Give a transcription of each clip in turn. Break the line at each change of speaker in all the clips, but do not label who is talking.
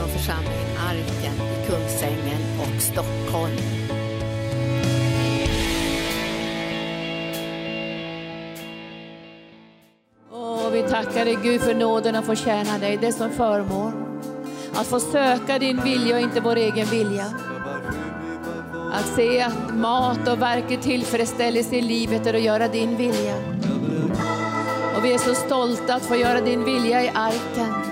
från församlingen Arken i Kungsängen och Stockholm.
Och vi tackar dig Gud för nåden att få tjäna dig. Det är som förmån. Att få söka din vilja och inte vår egen vilja. Att se att mat och verklig tillfredsställelse i livet är att göra din vilja. Och vi är så stolta att få göra din vilja i arken.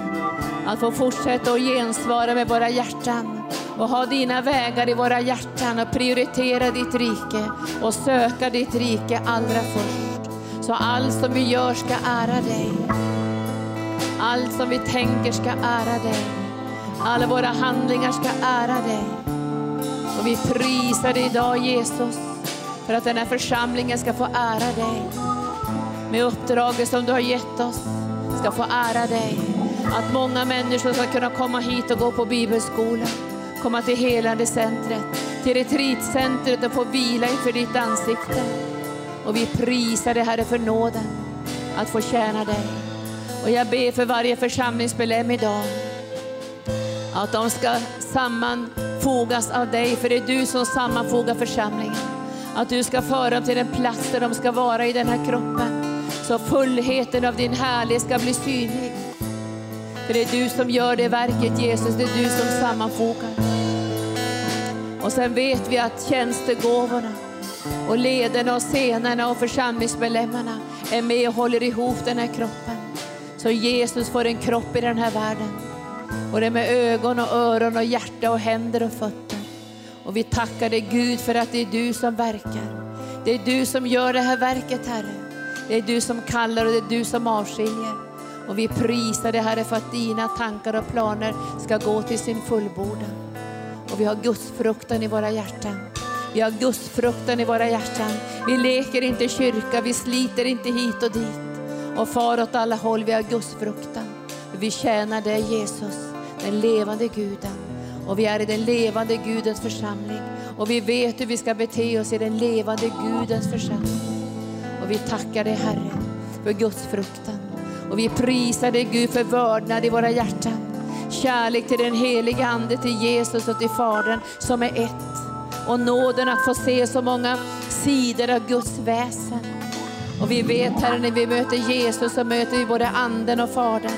Att få fortsätta att gensvara med våra hjärtan och ha dina vägar i våra hjärtan och prioritera ditt rike och söka ditt rike allra först. Så allt som vi gör ska ära dig. Allt som vi tänker ska ära dig. Alla våra handlingar ska ära dig. Och vi prisar dig idag Jesus för att den här församlingen ska få ära dig. Med uppdraget som du har gett oss ska få ära dig. Att många människor ska kunna komma hit och gå på bibelskola. Komma till helande centret, till retreatcentret och få vila inför ditt ansikte. Och vi prisar dig Herre för nåden att få tjäna dig. Och jag ber för varje församlingsmedlem idag att de ska sammanfogas av dig, för det är du som sammanfogar församlingen. Att du ska föra dem till den plats där de ska vara i den här kroppen. Så fullheten av din härlighet ska bli synlig. För det är du som gör det verket Jesus, det är du som sammanfogar. Och sen vet vi att tjänstegåvorna och lederna och scenerna och församlingsmedlemmarna är med och håller ihop den här kroppen. Så Jesus får en kropp i den här världen. Och det är med ögon och öron och hjärta och händer och fötter. Och vi tackar dig Gud för att det är du som verkar. Det är du som gör det här verket Herre. Det är du som kallar och det är du som avskiljer. Och vi prisar dig Herre för att dina tankar och planer ska gå till sin fullbordan. Och vi har Guds fruktan i våra hjärtan. Vi har Guds fruktan i våra hjärtan. Vi leker inte kyrka, vi sliter inte hit och dit och far åt alla håll. Vi har Guds fruktan. Vi tjänar dig Jesus, den levande guden. Och vi är i den levande Gudens församling. Och vi vet hur vi ska bete oss i den levande Gudens församling. Och vi tackar dig Herre för Guds fruktan. Och vi prisar dig Gud för vördnad i våra hjärtan. Kärlek till den helige Ande, till Jesus och till Fadern som är ett. Och nåden att få se så många sidor av Guds väsen. Och vi vet Herre, när vi möter Jesus så möter vi både Anden och Fadern.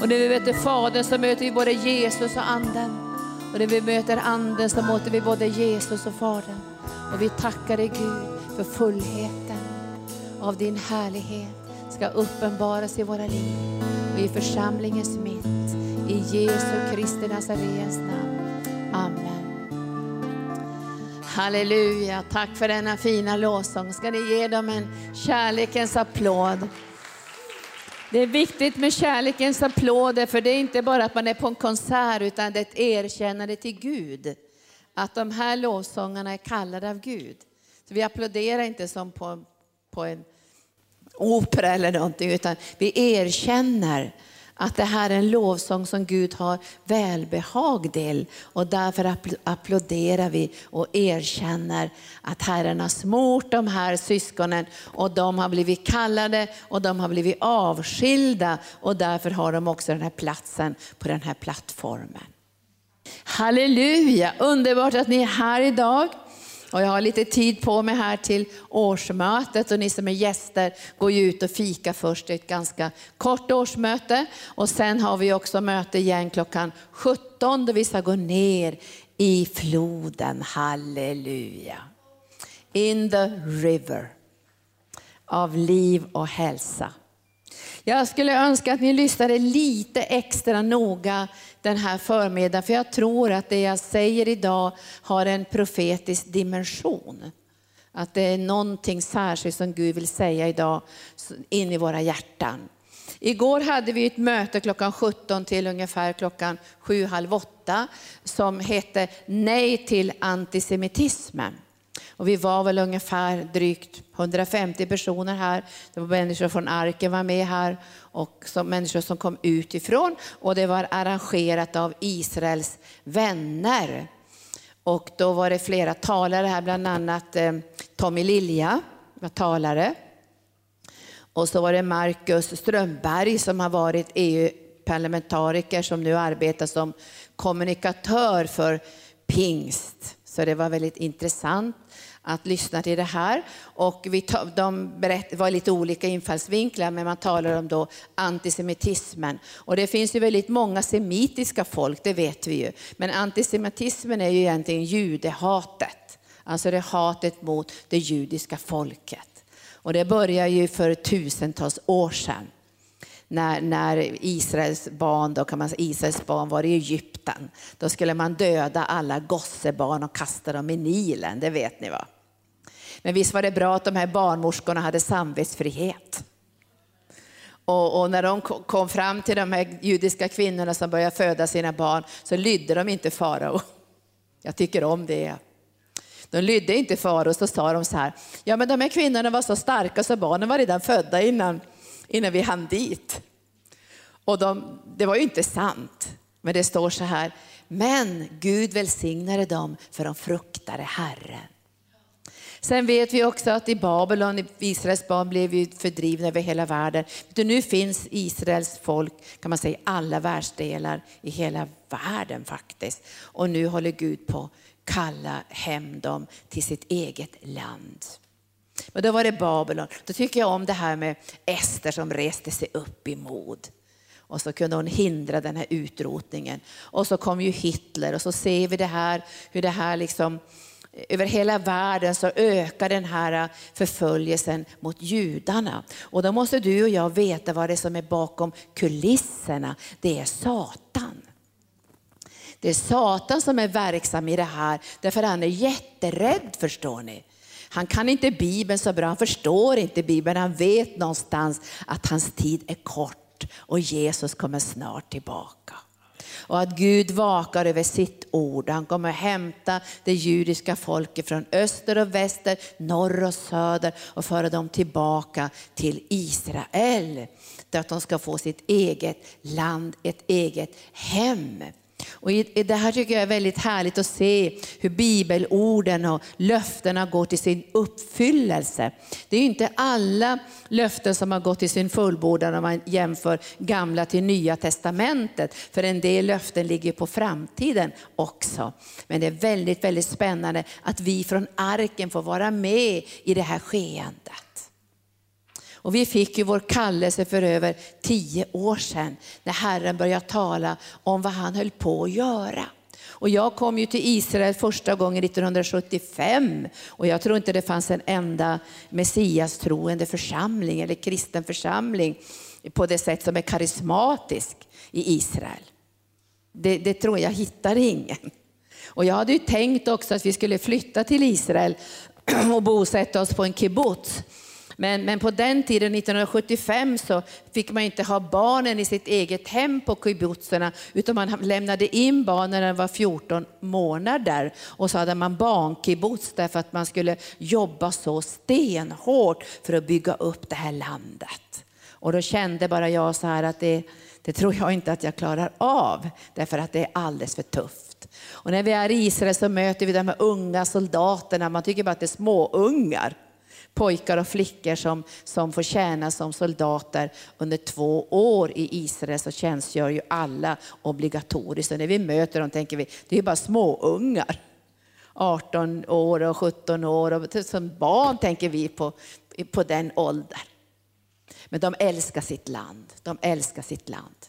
Och när vi möter Fadern så möter vi både Jesus och Anden. Och när vi möter Anden så möter vi både Jesus och Fadern. Och vi tackar dig Gud för fullheten av din härlighet ska uppenbaras i våra liv och i församlingens mitt. I Jesu Kristi Nazarens namn. Amen. Halleluja, tack för denna fina lovsång. Ska ni ge dem en kärlekens applåd? Det är viktigt med kärlekens applåder, för det är inte bara att man är på en konsert, utan det är ett erkännande till Gud. Att de här lovsångarna är kallade av Gud. Så vi applåderar inte som på, på en opera eller någonting, utan vi erkänner att det här är en lovsång som Gud har välbehag till och därför applåderar vi och erkänner att Herren har smort de här syskonen och de har blivit kallade och de har blivit avskilda och därför har de också den här platsen på den här plattformen. Halleluja, underbart att ni är här idag. Och jag har lite tid på mig här till årsmötet och ni som är gäster går ju ut och fika först. Det är ett ganska kort årsmöte och sen har vi också möte igen klockan 17 då vi ska gå ner i floden. Halleluja. In the river av liv och hälsa. Jag skulle önska att ni lyssnade lite extra noga den här förmiddagen, för jag tror att det jag säger idag har en profetisk dimension. Att det är någonting särskilt som Gud vill säga idag in i våra hjärtan. Igår hade vi ett möte klockan 17 till ungefär klockan 7, halv 8 som hette Nej till antisemitismen. Och vi var väl ungefär drygt 150 personer här. Det var människor från Arken var med här och som, människor som kom utifrån. Och det var arrangerat av Israels vänner. Och då var det flera talare här, bland annat eh, Tommy Lilja var talare. Och så var det Marcus Strömberg som har varit EU parlamentariker som nu arbetar som kommunikatör för pingst. Så det var väldigt intressant att lyssna till det här. Och vi de berätt, var lite olika infallsvinklar, men man talar om då antisemitismen. Och det finns ju väldigt många semitiska folk, det vet vi ju. Men antisemitismen är ju egentligen judehatet. Alltså det hatet mot det judiska folket. Och det börjar ju för tusentals år sedan när, när Israels barn, då kan man säga, Israels barn var i Egypten. Då skulle man döda alla gossebarn och kasta dem i Nilen, det vet ni va? Men visst var det bra att de här barnmorskorna hade samvetsfrihet. Och, och, när de kom fram till de här judiska kvinnorna som började föda sina barn så lydde de inte farao. Jag tycker om det. De lydde inte farao, så sa de så här, ja men de här kvinnorna var så starka så barnen var redan födda innan, innan vi hann dit. Och de, det var ju inte sant, men det står så här, men Gud välsignade dem för de fruktade Herren. Sen vet vi också att i Babylon, Israels barn blev ju fördrivna över hela världen. Nu finns Israels folk, kan man säga, i alla världsdelar i hela världen faktiskt. Och nu håller Gud på att kalla hem dem till sitt eget land. Men då var det Babylon. Då tycker jag om det här med Ester som reste sig upp i mod. Och så kunde hon hindra den här utrotningen. Och så kom ju Hitler och så ser vi det här, hur det här liksom över hela världen så ökar den här äh, förföljelsen mot judarna. Och då måste du och jag veta vad det är som är bakom kulisserna. Det är Satan. Det är Satan som är verksam i det här, därför han är jätterädd förstår ni. Han kan inte Bibeln så bra, han förstår inte Bibeln, han vet någonstans att hans tid är kort och Jesus kommer snart tillbaka och att Gud vakar över sitt ord. Han kommer hämta det judiska folket från öster och väster, norr och söder och föra dem tillbaka till Israel. Där att de ska få sitt eget land, ett eget hem. Och det här tycker jag är väldigt härligt att se hur bibelorden och löftena går till sin uppfyllelse. Det är inte alla löften som har gått till sin fullbordan om man jämför gamla till nya testamentet. För en del löften ligger på framtiden också. Men det är väldigt, väldigt spännande att vi från arken får vara med i det här skeendet. Och vi fick ju vår kallelse för över tio år sedan när Herren började tala om vad han höll på att göra. Och jag kom ju till Israel första gången 1975 och jag tror inte det fanns en enda messias-troende församling eller kristen församling på det sätt som är karismatisk i Israel. Det, det tror jag hittar ingen. Och jag hade ju tänkt också att vi skulle flytta till Israel och bosätta oss på en kibbutz. Men, men på den tiden, 1975, så fick man inte ha barnen i sitt eget hem på kibbutzerna, utan man lämnade in barnen när de var 14 månader. Och så hade man barnkibbutz därför att man skulle jobba så stenhårt för att bygga upp det här landet. Och då kände bara jag så här att det, det tror jag inte att jag klarar av, därför att det är alldeles för tufft. Och när vi är i Israel så möter vi de här unga soldaterna, man tycker bara att det är småungar pojkar och flickor som, som får tjäna som soldater under två år i Israel så tjänstgör ju alla obligatoriskt. Och när vi möter dem tänker vi, det är bara småungar. 18 år och 17 år och som barn tänker vi på, på den åldern. Men de älskar sitt land, de älskar sitt land.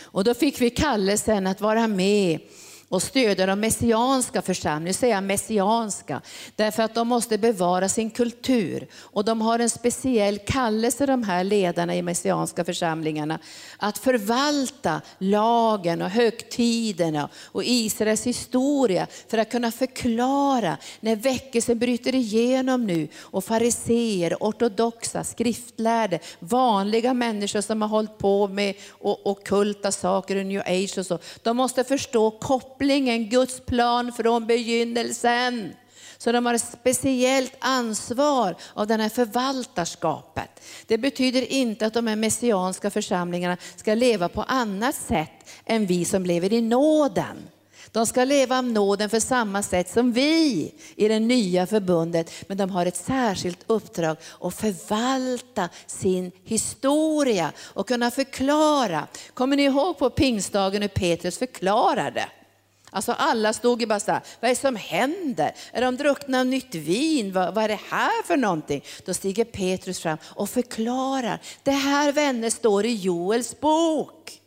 Och då fick vi kallelsen att vara med och stödja de messianska församlingarna. Nu säger jag messianska, därför att de måste bevara sin kultur. Och de har en speciell kallelse, de här ledarna i messianska församlingarna, att förvalta lagen och högtiderna och Israels historia för att kunna förklara när väckelsen bryter igenom nu och fariseer, ortodoxa, skriftlärde, vanliga människor som har hållit på med ockulta saker och new age och så. De måste förstå kopplingen kopplingen, Guds plan från begynnelsen. Så de har ett speciellt ansvar av det här förvaltarskapet. Det betyder inte att de här messianska församlingarna ska leva på annat sätt än vi som lever i nåden. De ska leva av nåden för samma sätt som vi i det nya förbundet. Men de har ett särskilt uppdrag att förvalta sin historia och kunna förklara. Kommer ni ihåg på pingstdagen hur Petrus förklarade? Alltså alla stod ju bara så här, vad är det som händer? Är de druckna av nytt vin? Vad, vad, är det här för någonting? Då stiger Petrus fram och förklarar. Det här vänner står i Joels bok.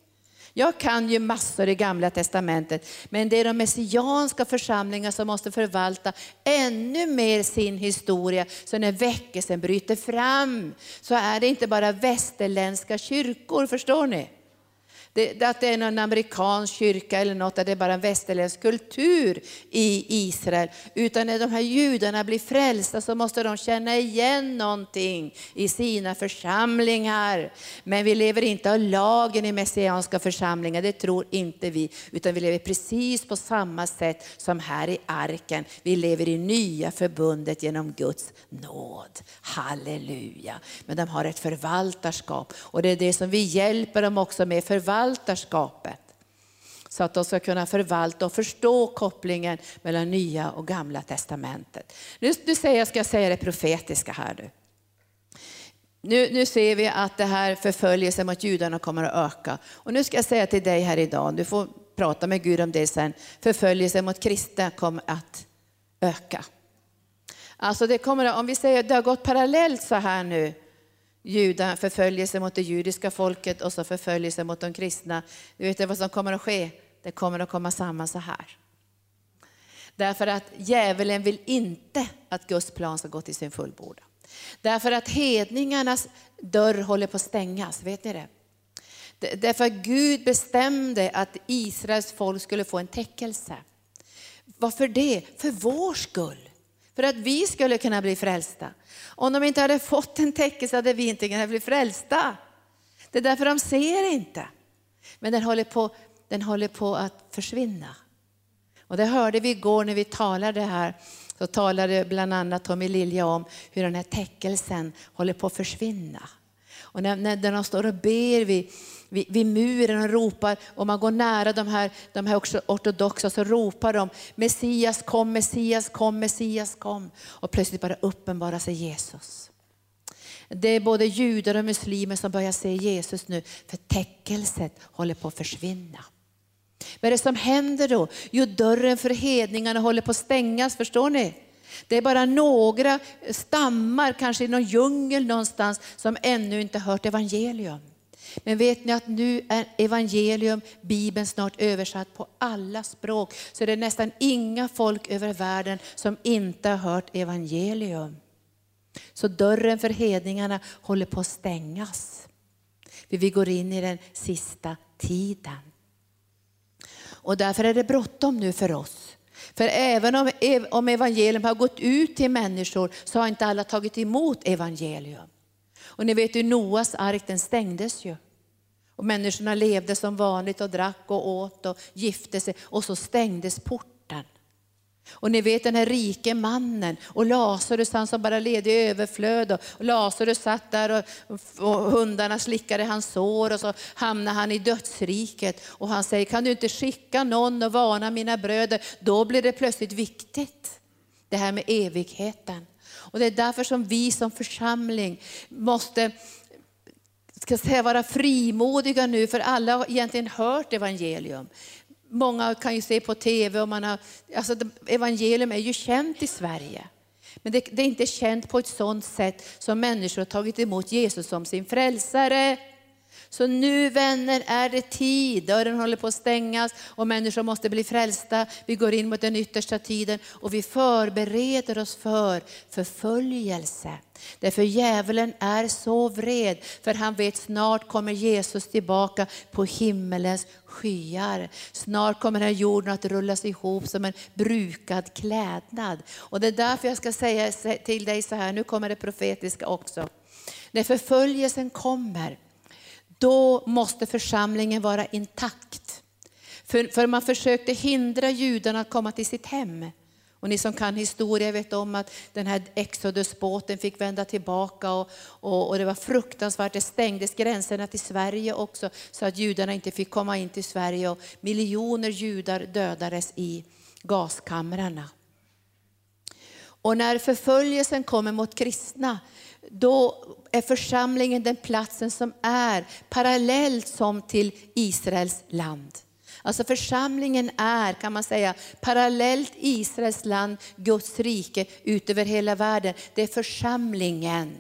Jag kan ju massor i gamla testamentet, men det är de messianska församlingar som måste förvalta ännu mer sin historia. Så när väckelsen bryter fram så är det inte bara västerländska kyrkor, förstår ni? Det, att det är någon amerikansk kyrka eller något, att det är bara en västerländsk kultur i Israel. Utan när de här judarna blir frälsta så måste de känna igen någonting i sina församlingar. Men vi lever inte av lagen i messianska församlingar, det tror inte vi. Utan vi lever precis på samma sätt som här i arken. Vi lever i nya förbundet genom Guds nåd. Halleluja. Men de har ett förvaltarskap och det är det som vi hjälper dem också med, Förvalt förvaltarskapet. Så att de ska kunna förvalta och förstå kopplingen mellan nya och gamla testamentet. Nu, nu säger jag, ska jag säga det profetiska här nu. Nu, nu ser vi att det här förföljelsen mot judarna kommer att öka. Och nu ska jag säga till dig här idag, du får prata med Gud om det sen, förföljelsen mot kristna kommer att öka. Alltså det kommer, om vi säger det har gått parallellt så här nu juda, förföljelse mot det judiska folket och så förföljelse mot de kristna. Du vet vad som kommer att ske? Det kommer att komma samman så här. Därför att djävulen vill inte att Guds plan ska gå till sin fullborda. Därför att hedningarnas dörr håller på att stängas, vet ni det? Därför att Gud bestämde att Israels folk skulle få en täckelse. Varför det? För vår skull. För att vi skulle kunna bli frälsta. Om de inte hade fått en täckelse hade vi inte kunnat bli frälsta. Det är därför de ser inte. Men den håller på, den håller på att försvinna. Och det hörde vi igår när vi talade här. Så talade bland annat Tommy Lilja om hur den här täckelsen håller på att försvinna. Och när, när de står och ber vid, vid, vid, muren och ropar, och man går nära de här, de här ortodoxa så ropar de Messias kom, Messias kom, Messias kom. Och plötsligt bara uppenbarar sig Jesus. Det är både judar och muslimer som börjar se Jesus nu, för täckelset håller på att försvinna. Vad är det som händer då? Jo, dörren för hedningarna håller på att stängas, förstår ni? Det är bara några stammar, kanske i någon djungel någonstans, som ännu inte hört evangelium. Men vet ni att nu är evangelium, Bibeln snart översatt på alla språk. Så det är nästan inga folk över världen som inte har hört evangelium. Så dörren för hedningarna håller på att stängas. För vi går in i den sista tiden. Och därför är det bråttom nu för oss. För även om, om evangelium har gått ut till människor så har inte alla tagit emot evangelium. Och ni vet ju Noas ark den stängdes ju. Och människorna levde som vanligt och drack och åt och gifte sig och så stängdes porten. Och ni vet den här rike mannen och Lazarus han som bara levde i överflöd och Lazarus satt där och, och, hundarna slickade hans sår och så hamnade han i dödsriket och han säger kan du inte skicka någon och varna mina bröder? Då blir det plötsligt viktigt. Det här med evigheten. Och det är därför som vi som församling måste ska säga, vara frimodiga nu, för alla har egentligen hört evangelium. Många kan ju se på tv och man har, alltså evangelium är ju känt i Sverige. Men det, det är inte känt på ett sådant sätt som människor har tagit emot Jesus som sin frälsare. Så nu vänner är det tid, dörren håller på att stängas och människor måste bli frälsta. Vi går in mot den yttersta tiden och vi förbereder oss för förföljelse. Därför djävulen är så vred, för han vet snart kommer Jesus tillbaka på himmelens skyar. Snart kommer den här jorden att rullas ihop som en brukad klädnad. Och det är därför jag ska säga till dig så här, nu kommer det profetiska också. När förföljelsen kommer, då måste församlingen vara intakt. För, för man försökte hindra judarna att komma till sitt hem. Och ni som kan historia vet om att den här Exodusbåten fick vända tillbaka och, och, och, det var fruktansvärt. Det stängdes gränserna till Sverige också så att judarna inte fick komma in till Sverige och miljoner judar dödades i gaskamrarna. Och när förföljelsen kommer mot kristna, då är församlingen den platsen som är parallellt som till Israels land. Alltså församlingen är, kan man säga, parallellt Israels land, Guds rike ut över hela världen. Det är församlingen.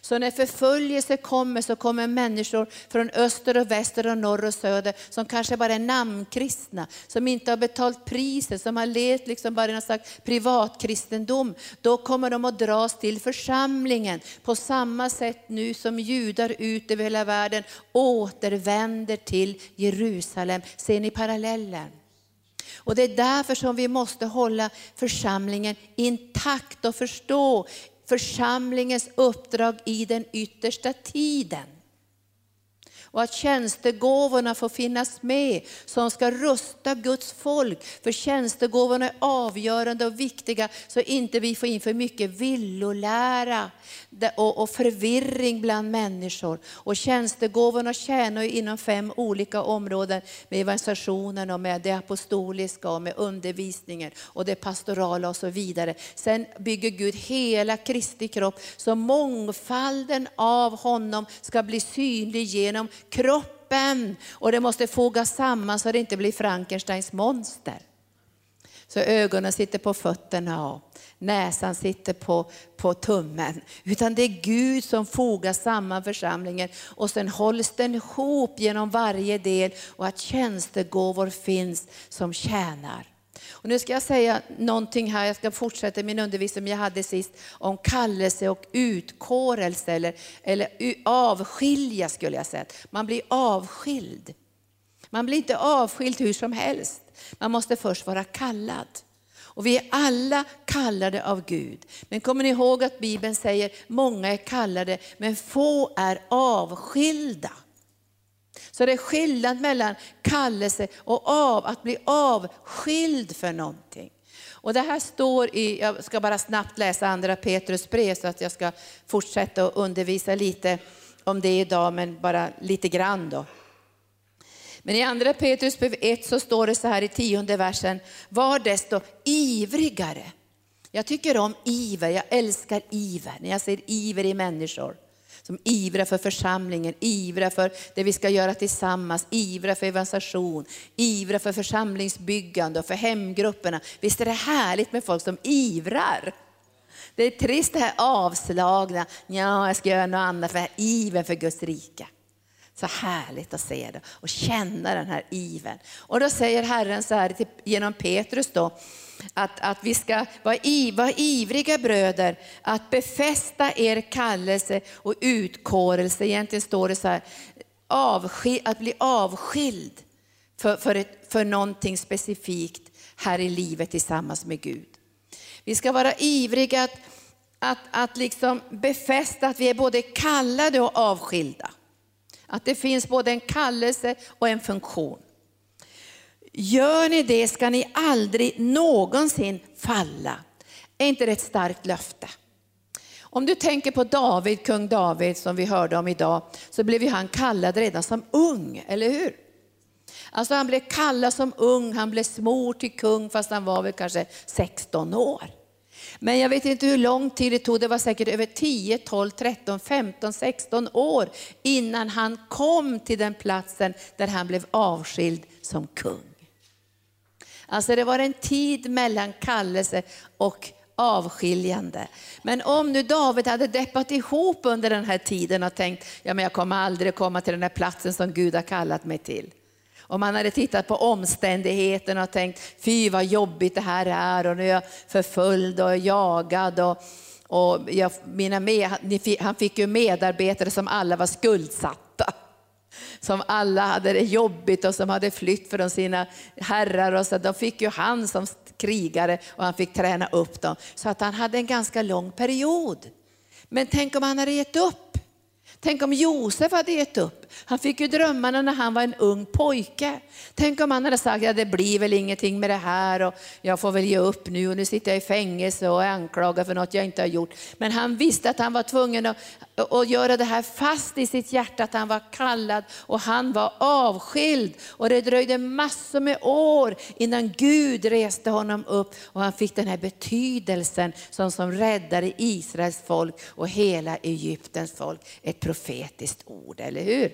Så när förföljelse kommer så kommer människor från öster och väster och norr och söder som kanske bara är namnkristna, som inte har betalt priset, som har levt liksom bara i någon slags privatkristendom. Då kommer de att dras till församlingen på samma sätt nu som judar ut över hela världen återvänder till Jerusalem. Ser ni parallellen? Och det är därför som vi måste hålla församlingen intakt och förstå församlingens uppdrag i den yttersta tiden. Och att tjänstegåvorna får finnas med som ska rusta Guds folk. För tjänstegåvorna är avgörande och viktiga så inte vi får in för mycket villolära och förvirring bland människor. Och tjänstegåvorna tjänar inom fem olika områden med evangelisationen och med det apostoliska och med undervisningen och det pastorala och så vidare. Sen bygger Gud hela Kristi kropp så mångfalden av honom ska bli synlig genom kroppen. Och det måste fogas samman så det inte blir Frankensteins monster. Så ögonen sitter på fötterna och näsan sitter på, på tummen. Utan det är Gud som fogar samman församlingen och sen hålls den ihop genom varje del och att tjänstegåvor finns som tjänar. Och nu ska jag säga någonting här, jag ska fortsätta min undervisning jag hade sist om kallelse och utkårelse eller, eller avskilja skulle jag säga. Man blir avskild. Man blir inte avskild hur som helst. Man måste först vara kallad. Och vi är alla kallade av Gud. Men kommer ni ihåg att Bibeln säger många är kallade men få är avskilda. Så det är skillnad mellan kallelse och av, att bli avskild för någonting. Och det här står i, jag ska bara snabbt läsa andra Petrus brev så att jag ska fortsätta att undervisa lite om det idag, men bara lite grann då. Men i andra Petrus brev 1 så står det så här i tionde versen, var desto ivrigare. Jag tycker om iver, jag älskar iver, när jag ser iver i människor som ivrar för församlingen, ivrar för det vi ska göra tillsammans, ivrar för evangelisation, ivrar för församlingsbyggande och för hemgrupperna. Visst är det härligt med folk som ivrar? Det är trist det här avslagna, ja jag ska göra något annat, för ivern för Guds rike. Så härligt att se det och känna den här ivern. Och då säger Herren så här genom Petrus då, att, att vi ska vara, i, vara ivriga bröder, att befästa er kallelse och utkårelse. Egentligen står det så här, avskil, att bli avskild för, för, ett, för någonting specifikt här i livet tillsammans med Gud. Vi ska vara ivriga att, att, att liksom befästa att vi är både kallade och avskilda. Att det finns både en kallelse och en funktion. Gör ni det ska ni aldrig någonsin falla. Är inte det ett starkt löfte? Om du tänker på David, kung David som vi hörde om idag, så blev ju han kallad redan som ung, eller hur? Alltså han blev kallad som ung, han blev smord till kung fast han var väl kanske 16 år. Men jag vet inte hur lång tid det tog, det var säkert över 10, 12, 13, 15, 16 år innan han kom till den platsen där han blev avskild som kung. Alltså det var en tid mellan kallelse och avskiljande. Men om nu David hade deppat ihop under den här tiden och tänkt, ja men jag kommer aldrig komma till den här platsen som Gud har kallat mig till. Om han hade tittat på omständigheterna och tänkt, fy vad jobbigt det här är och nu är jag förföljd och jagad. Och, och jag, mina med, han fick ju medarbetare som alla var skuldsatta som alla hade det jobbigt och som hade flytt från sina herrar. Och så de fick ju han som krigare och han fick träna upp dem. Så att han hade en ganska lång period. Men tänk om han hade gett upp. Tänk om Josef hade gett upp. Han fick ju drömmarna när han var en ung pojke. Tänk om han hade sagt, ja det blir väl ingenting med det här och jag får väl ge upp nu och nu sitter jag i fängelse och är anklagad för något jag inte har gjort. Men han visste att han var tvungen att, att göra det här fast i sitt hjärta, att han var kallad och han var avskild. Och det dröjde massor med år innan Gud reste honom upp och han fick den här betydelsen som, som räddade Israels folk och hela Egyptens folk. Ett profetiskt ord, eller hur?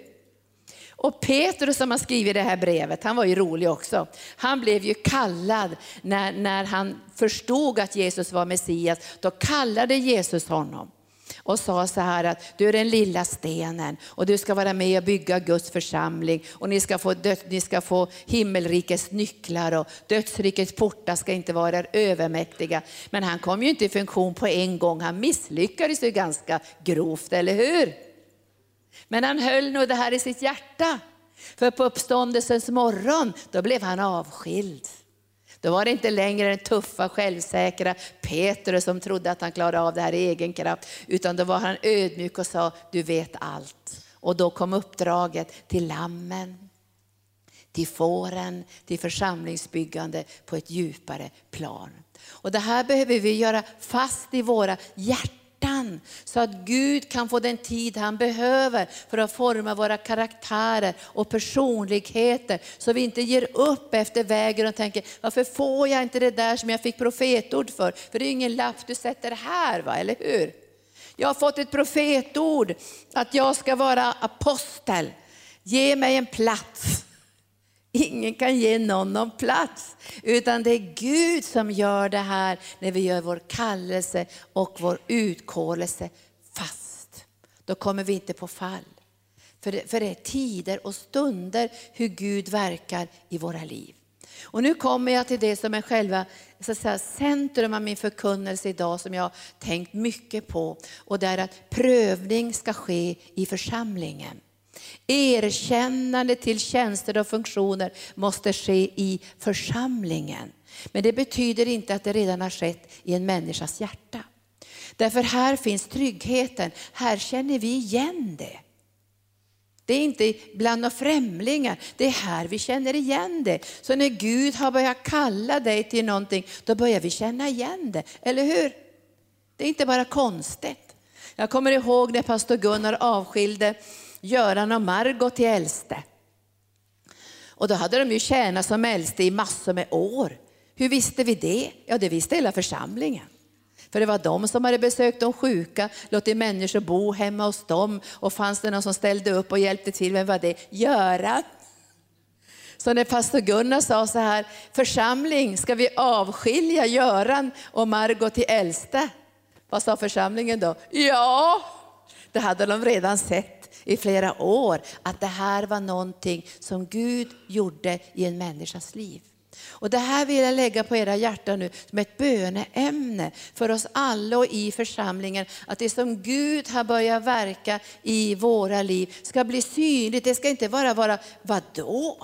Och Petrus som har skrivit det här brevet, han var ju rolig också. Han blev ju kallad när, när han förstod att Jesus var Messias. Då kallade Jesus honom och sa så här att du är den lilla stenen och du ska vara med och bygga Guds församling och ni ska få, död, ni ska få himmelrikets nycklar och dödsrikets portar ska inte vara er övermäktiga. Men han kom ju inte i funktion på en gång, han misslyckades ju ganska grovt, eller hur? Men han höll nog det här i sitt hjärta. För på uppståndelsens morgon, då blev han avskild. Då var det inte längre den tuffa, självsäkra Petrus som trodde att han klarade av det här i egen kraft, utan då var han ödmjuk och sa, du vet allt. Och då kom uppdraget till lammen, till fåren, till församlingsbyggande på ett djupare plan. Och det här behöver vi göra fast i våra hjärtan hjärtan så att Gud kan få den tid han behöver för att forma våra karaktärer och personligheter. Så vi inte ger upp efter vägen och tänker, varför får jag inte det där som jag fick profetord för? För det är ingen lapp du sätter här, va? eller hur? Jag har fått ett profetord att jag ska vara apostel. Ge mig en plats. Ingen kan ge någon någon plats, utan det är Gud som gör det här när vi gör vår kallelse och vår utkårelse fast. Då kommer vi inte på fall. För det, för det är tider och stunder hur Gud verkar i våra liv. Och nu kommer jag till det som är själva så att säga, centrum av min förkunnelse idag som jag har tänkt mycket på. Och det är att prövning ska ske i församlingen. Erkännande till tjänster och funktioner måste ske i församlingen. Men det betyder inte att det redan har skett i en människas hjärta. Därför här finns tryggheten, här känner vi igen det. Det är inte bland några främlingar, det är här vi känner igen det. Så när Gud har börjat kalla dig till någonting, då börjar vi känna igen det, eller hur? Det är inte bara konstigt. Jag kommer ihåg när pastor Gunnar avskilde Göran och Margot till äldste. Och då hade de ju tjänat som äldste i massor med år. Hur visste vi det? Ja, det visste hela församlingen. För det var de som hade besökt de sjuka, låtit människor bo hemma hos dem. Och fanns det någon som ställde upp och hjälpte till, vem var det? Göran. Så när pastor Gunnar sa så här, församling, ska vi avskilja Göran och Margot till äldste? Vad sa församlingen då? Ja, det hade de redan sett i flera år att det här var någonting som Gud gjorde i en människas liv. Och det här vill jag lägga på era hjärtan nu som ett böneämne för oss alla och i församlingen. Att det som Gud har börjat verka i våra liv ska bli synligt. Det ska inte bara vara, vadå?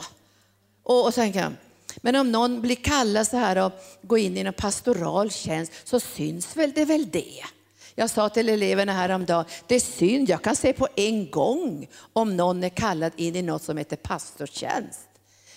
Och, och tänka, men om någon blir kallad så här och går in i en pastoral tjänst så syns väl det väl det. Jag sa till eleverna häromdagen, det är synd, jag kan se på en gång om någon är kallad in i något som heter pastortjänst.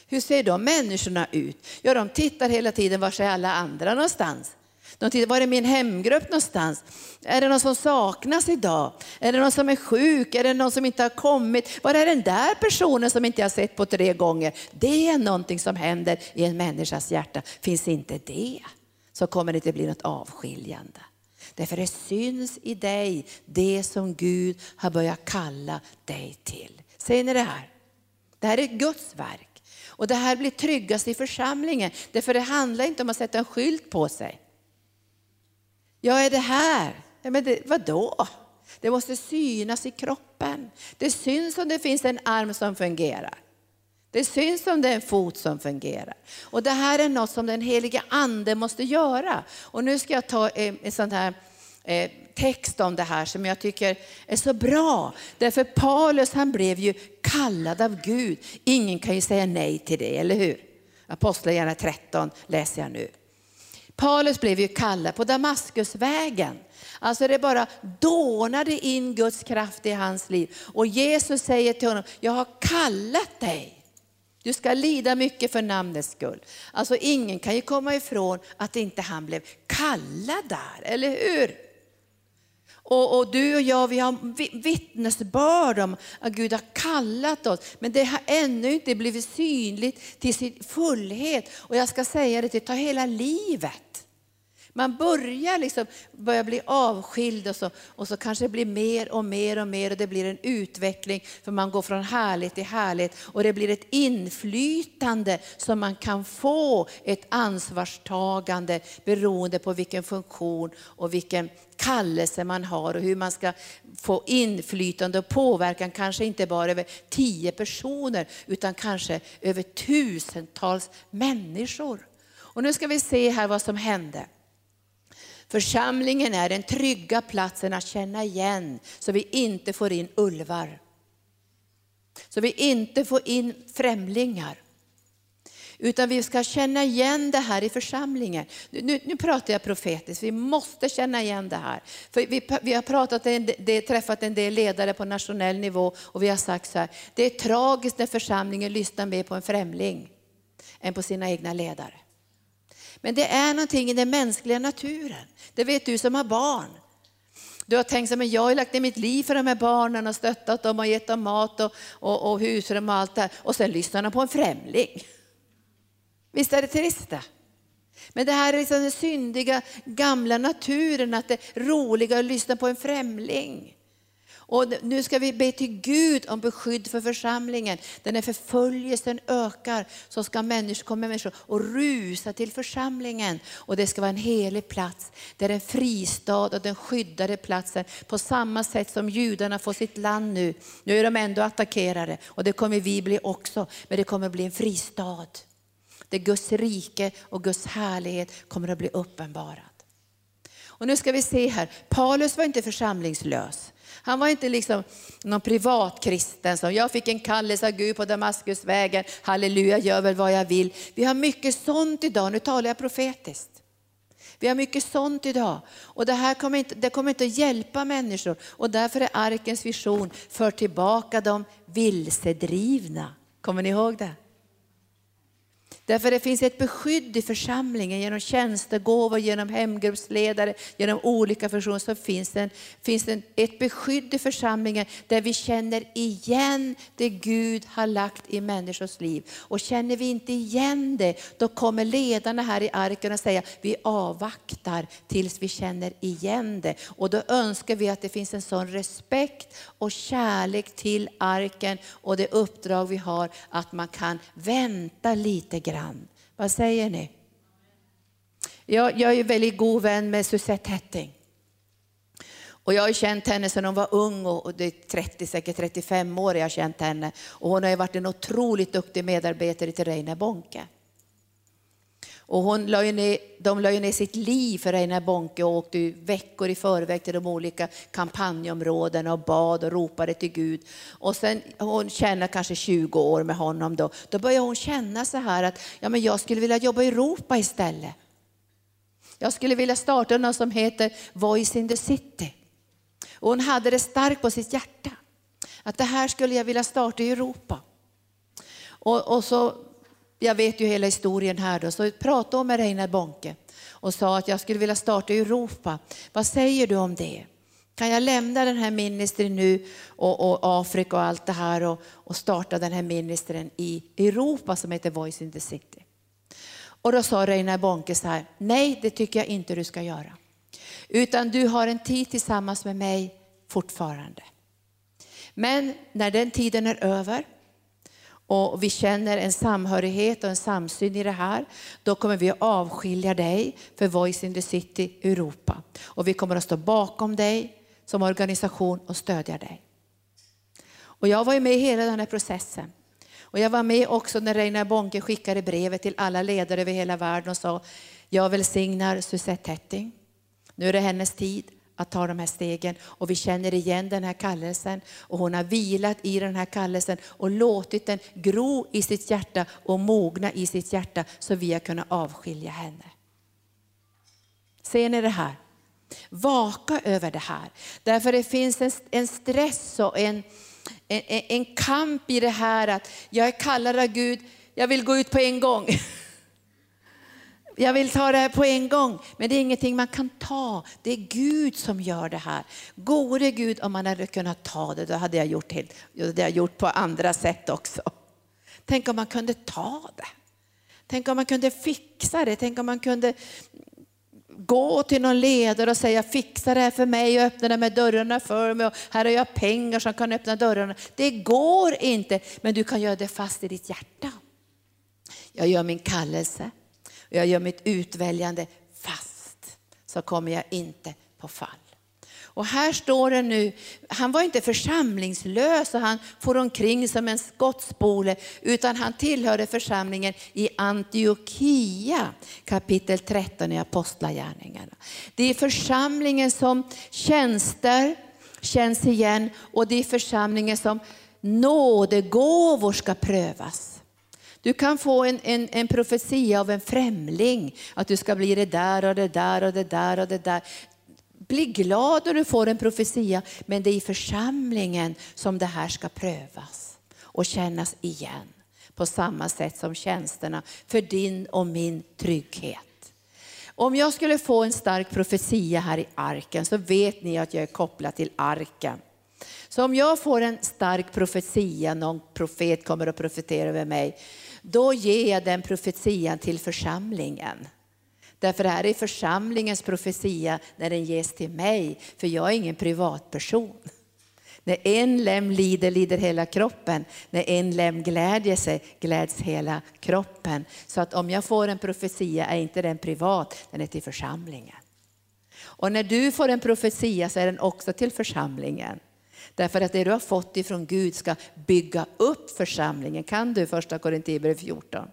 Hur ser de människorna ut? Ja, de tittar hela tiden, var är alla andra någonstans? De tittar, var är min hemgrupp någonstans? Är det någon som saknas idag? Är det någon som är sjuk? Är det någon som inte har kommit? Var är den där personen som inte jag sett på tre gånger? Det är någonting som händer i en människas hjärta. Finns inte det så kommer det inte bli något avskiljande. Därför det syns i dig det som Gud har börjat kalla dig till. Ser ni det här? Det här är Guds verk. Och det här blir tryggast i församlingen. Därför det handlar inte om att sätta en skylt på sig. Jag är det här. Ja, men det, vadå? Det måste synas i kroppen. Det syns om det finns en arm som fungerar. Det syns om det är en fot som fungerar. Och det här är något som den heliga ande måste göra. Och nu ska jag ta eh, en sån här eh, text om det här som jag tycker är så bra. Därför Paulus han blev ju kallad av Gud. Ingen kan ju säga nej till det, eller hur? Apostlagärningarna 13 läser jag nu. Paulus blev ju kallad på Damaskusvägen. Alltså det bara dånade in Guds kraft i hans liv. Och Jesus säger till honom, jag har kallat dig. Du ska lida mycket för namnets skull. Alltså ingen kan ju komma ifrån att inte han blev kallad där, eller hur? Och, och, du och jag, vi har vittnesbörd om att Gud har kallat oss, men det har ännu inte blivit synligt till sin fullhet. Och jag ska säga det, det tar hela livet. Man börjar liksom börja bli avskild och så, och så kanske det blir mer och mer och mer och det blir en utveckling för man går från härligt till härligt och det blir ett inflytande som man kan få ett ansvarstagande beroende på vilken funktion och vilken kallelse man har och hur man ska få inflytande och påverkan, kanske inte bara över tio personer utan kanske över tusentals människor. Och nu ska vi se här vad som hände. Församlingen är den trygga platsen att känna igen så vi inte får in ulvar. Så vi inte får in främlingar. Utan vi ska känna igen det här i församlingen. Nu, nu pratar jag profetiskt, vi måste känna igen det här. För vi, vi har pratat en, det, träffat en del ledare på nationell nivå och vi har sagt så här, det är tragiskt när församlingen lyssnar mer på en främling än på sina egna ledare. Men det är någonting i den mänskliga naturen. Det vet du som har barn. Du har tänkt att jag har lagt ner mitt liv för de här barnen och stöttat dem och gett dem mat och, och, och husrum och allt det här. Och sen lyssnar de på en främling. Visst är det trist det? Men det här är liksom den syndiga gamla naturen, att det är roligare att lyssna på en främling. Och nu ska vi be till Gud om beskydd för församlingen. Där när förföljelsen ökar så ska människor komma människor och rusa till församlingen. Och det ska vara en helig plats. Det är en fristad och den skyddade platsen. På samma sätt som judarna får sitt land nu. Nu är de ändå attackerade och det kommer vi bli också. Men det kommer bli en fristad. Där Guds rike och Guds härlighet kommer att bli uppenbarad. Och nu ska vi se här, Paulus var inte församlingslös. Han var inte liksom någon privatkristen som jag fick en kallelse av Gud på Damaskusvägen, halleluja, gör väl vad jag vill. Vi har mycket sånt idag, nu talar jag profetiskt. Vi har mycket sånt idag och det här kommer inte, det kommer inte att hjälpa människor och därför är arkens vision för tillbaka de vilsedrivna. Kommer ni ihåg det? Därför det finns ett beskydd i församlingen genom tjänstegåvor, genom hemgruppsledare, genom olika personer. så finns det, finns det ett beskydd i församlingen där vi känner igen det Gud har lagt i människors liv. Och känner vi inte igen det, då kommer ledarna här i arken och säga, vi avvaktar tills vi känner igen det. Och då önskar vi att det finns en sån respekt och kärlek till arken och det uppdrag vi har, att man kan vänta lite grann han. Vad säger ni? Jag, jag är väldigt god vän med Susette Hetting. Och jag har känt henne sedan hon var ung och det är 30, säkert 35 år jag har känt henne. Och hon har varit en otroligt duktig medarbetare till Reine Bonke. Och hon la ner, de la ju ner sitt liv för Einar Bonke och åkte veckor i förväg till de olika kampanjområdena och bad och ropade till Gud. Och sen hon tjänade kanske 20 år med honom då, då började hon känna så här att ja, men jag skulle vilja jobba i Europa istället. Jag skulle vilja starta något som heter Voice in the City. Och hon hade det starkt på sitt hjärta. Att det här skulle jag vilja starta i Europa. Och, och så jag vet ju hela historien här då, så pratade hon med Reinhard Bonke och sa att jag skulle vilja starta i Europa. Vad säger du om det? Kan jag lämna den här ministern nu och, och Afrika och allt det här och, och starta den här ministern i Europa som heter Voice in the City? Och då sa Reinhard Bonke så här, nej det tycker jag inte du ska göra. Utan du har en tid tillsammans med mig fortfarande. Men när den tiden är över och vi känner en samhörighet och en samsyn i det här, då kommer vi att avskilja dig för Voice in the City Europa. Och vi kommer att stå bakom dig som organisation och stödja dig. Och jag var ju med i hela den här processen. Och jag var med också när Reinar Bonke skickade brevet till alla ledare över hela världen och sa, jag välsignar Suzette Hetting. Nu är det hennes tid att ta de här stegen och vi känner igen den här kallelsen och hon har vilat i den här kallelsen och låtit den gro i sitt hjärta och mogna i sitt hjärta så vi har kunnat avskilja henne. Ser ni det här? Vaka över det här. Därför det finns en, en stress och en, en, en kamp i det här att jag är kallad av Gud, jag vill gå ut på en gång. Jag vill ta det här på en gång, men det är ingenting man kan ta. Det är Gud som gör det här. Gode Gud om man hade kunnat ta det, då hade jag gjort, helt, det hade jag gjort på andra sätt också. Tänk om man kunde ta det. Tänk om man kunde fixa det. Tänk om man kunde gå till någon ledare och säga fixa det här för mig och öppna de här dörrarna för mig. Och här har jag pengar som kan öppna dörrarna. Det går inte, men du kan göra det fast i ditt hjärta. Jag gör min kallelse jag gör mitt utväljande fast, så kommer jag inte på fall. Och här står det nu, han var inte församlingslös och han for omkring som en skottspole, utan han tillhörde församlingen i Antiochia, kapitel 13 i Apostlagärningarna. Det är församlingen som tjänster känns igen och det är församlingen som nådegåvor ska prövas. Du kan få en, en, en profetia av en främling, att du ska bli det där och det där och det där och det där. Bli glad när du får en profetia, men det är i församlingen som det här ska prövas och kännas igen. På samma sätt som tjänsterna för din och min trygghet. Om jag skulle få en stark profetia här i arken så vet ni att jag är kopplad till arken. Så om jag får en stark profetia, någon profet kommer att profetera över mig, då ger jag den profetian till församlingen. Därför det här är församlingens profetia när den ges till mig, för jag är ingen privatperson. När en lem lider, lider hela kroppen. När en lem glädjer sig, gläds hela kroppen. Så att om jag får en profetia är inte den privat, den är till församlingen. Och när du får en profetia så är den också till församlingen. Därför att det du har fått ifrån Gud ska bygga upp församlingen. Kan du första Korinthierbrevet 14?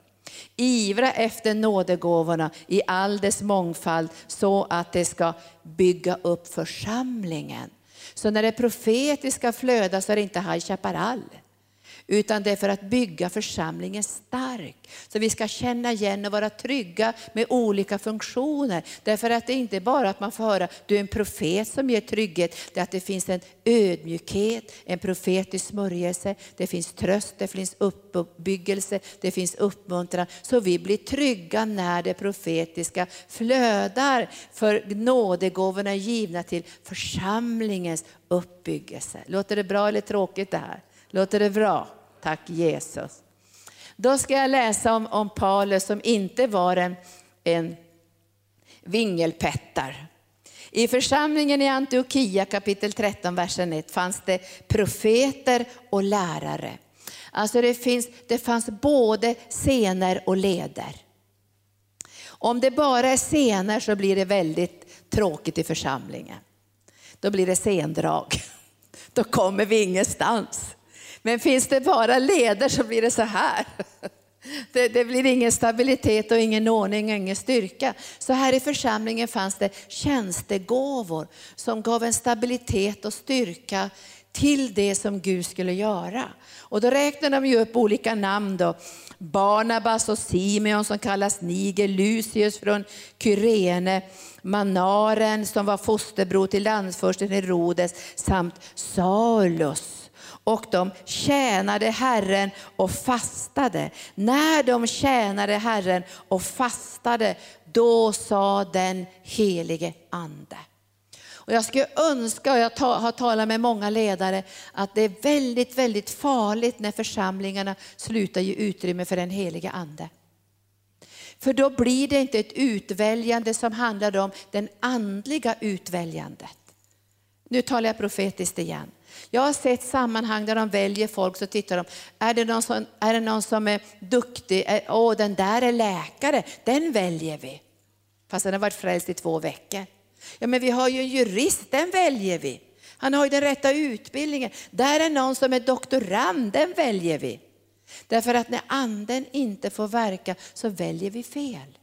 Ivra efter nådegåvorna i all dess mångfald så att det ska bygga upp församlingen. Så när det profetiska flödar så är det inte High Chaparral utan det är för att bygga församlingen stark. Så vi ska känna igen och vara trygga med olika funktioner. Därför att det är inte bara att man får höra, du är en profet som ger trygghet, det är att det finns en ödmjukhet, en profetisk smörjelse, det finns tröst, det finns uppbyggelse, det finns uppmuntran. Så vi blir trygga när det profetiska flödar, för nådegåvorna är givna till församlingens uppbyggelse. Låter det bra eller tråkigt det här? Låter det bra? Tack Jesus. Då ska jag läsa om, om Paulus som inte var en, en vingelpettar. I församlingen i Antiochia kapitel 13, versen 1 fanns det profeter och lärare. Alltså det, finns, det fanns både scener och leder. Om det bara är scener så blir det väldigt tråkigt i församlingen. Då blir det scendrag. Då kommer vi ingenstans. Men finns det bara leder så blir det så här. Det, det, blir ingen stabilitet och ingen ordning och ingen styrka. Så här i församlingen fanns det tjänstegåvor som gav en stabilitet och styrka till det som Gud skulle göra. Och då räknade de ju upp olika namn då. Barnabas och Simeon som kallas Niger, Lucius från Kyrene, Manaren som var fosterbror till landsfursten Herodes samt Saulus och de tjänade Herren och fastade. När de tjänade Herren och fastade, då sa den helige Ande. Och jag skulle önska, och jag har talat med många ledare, att det är väldigt, väldigt farligt när församlingarna slutar ge utrymme för den helige Ande. För då blir det inte ett utväljande som handlar om den andliga utväljandet. Nu talar jag profetiskt igen. Jag har sett sammanhang där de väljer folk, så tittar de, är det någon som är, det någon som är duktig? Åh, den där är läkare, den väljer vi. Fast den har varit frälst i två veckor. Ja, men vi har ju en jurist, den väljer vi. Han har ju den rätta utbildningen. Där är någon som är doktorand, den väljer vi. Därför att när anden inte får verka så väljer vi fel.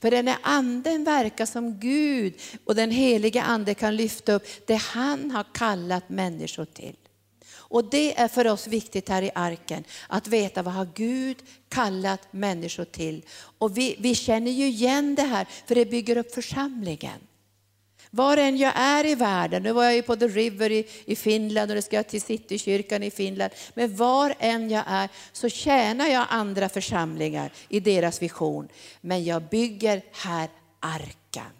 För när anden verkar som Gud och den heliga ande kan lyfta upp det han har kallat människor till. Och det är för oss viktigt här i arken, att veta vad har Gud kallat människor till. Och vi, vi känner ju igen det här, för det bygger upp församlingen. Var än jag är i världen, nu var jag ju på The River i, i Finland och nu ska jag till Citykyrkan i Finland. Men var än jag är så tjänar jag andra församlingar i deras vision. Men jag bygger här arken.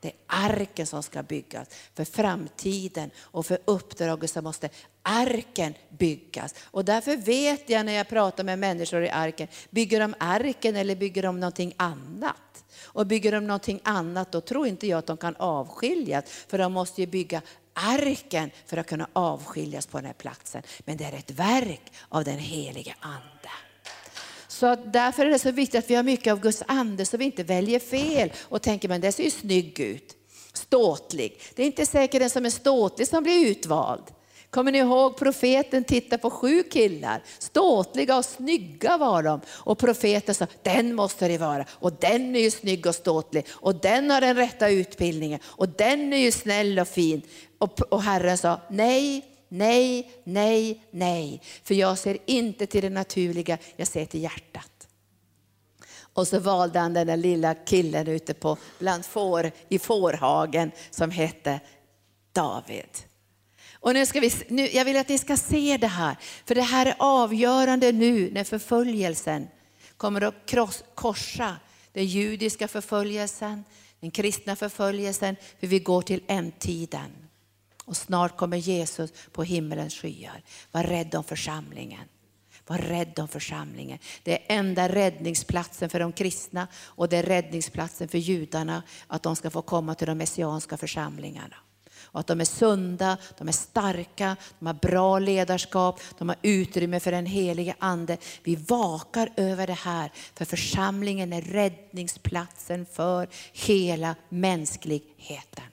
Det är arken som ska byggas för framtiden och för uppdraget så måste arken byggas. Och därför vet jag när jag pratar med människor i arken, bygger de arken eller bygger de någonting annat? Och bygger de någonting annat då tror inte jag att de kan avskiljas. För de måste ju bygga arken för att kunna avskiljas på den här platsen. Men det är ett verk av den helige Ande. Så därför är det så viktigt att vi har mycket av Guds ande så vi inte väljer fel och tänker men det ser ju snygg ut. Ståtlig. Det är inte säkert den som är ståtlig som blir utvald. Kommer ni ihåg profeten tittade på sju killar, ståtliga och snygga var de. Och profeten sa, den måste det vara. Och den är ju snygg och ståtlig. Och den har den rätta utbildningen. Och den är ju snäll och fin. Och, och Herren sa, nej, nej, nej, nej. För jag ser inte till det naturliga, jag ser till hjärtat. Och så valde han den där lilla killen ute på, bland får, i fårhagen som hette David. Och nu ska vi, nu, jag vill att ni ska se det här, för det här är avgörande nu när förföljelsen kommer att kross, korsa den judiska förföljelsen, den kristna förföljelsen, för vi går till ändtiden. Och snart kommer Jesus på himmelens skyar. Var rädd om församlingen. Var rädd om församlingen. Det är enda räddningsplatsen för de kristna och det är räddningsplatsen för judarna att de ska få komma till de messianska församlingarna. Och att de är sunda, de är starka, de har bra ledarskap, de har utrymme för den helige Ande. Vi vakar över det här, för församlingen är räddningsplatsen för hela mänskligheten.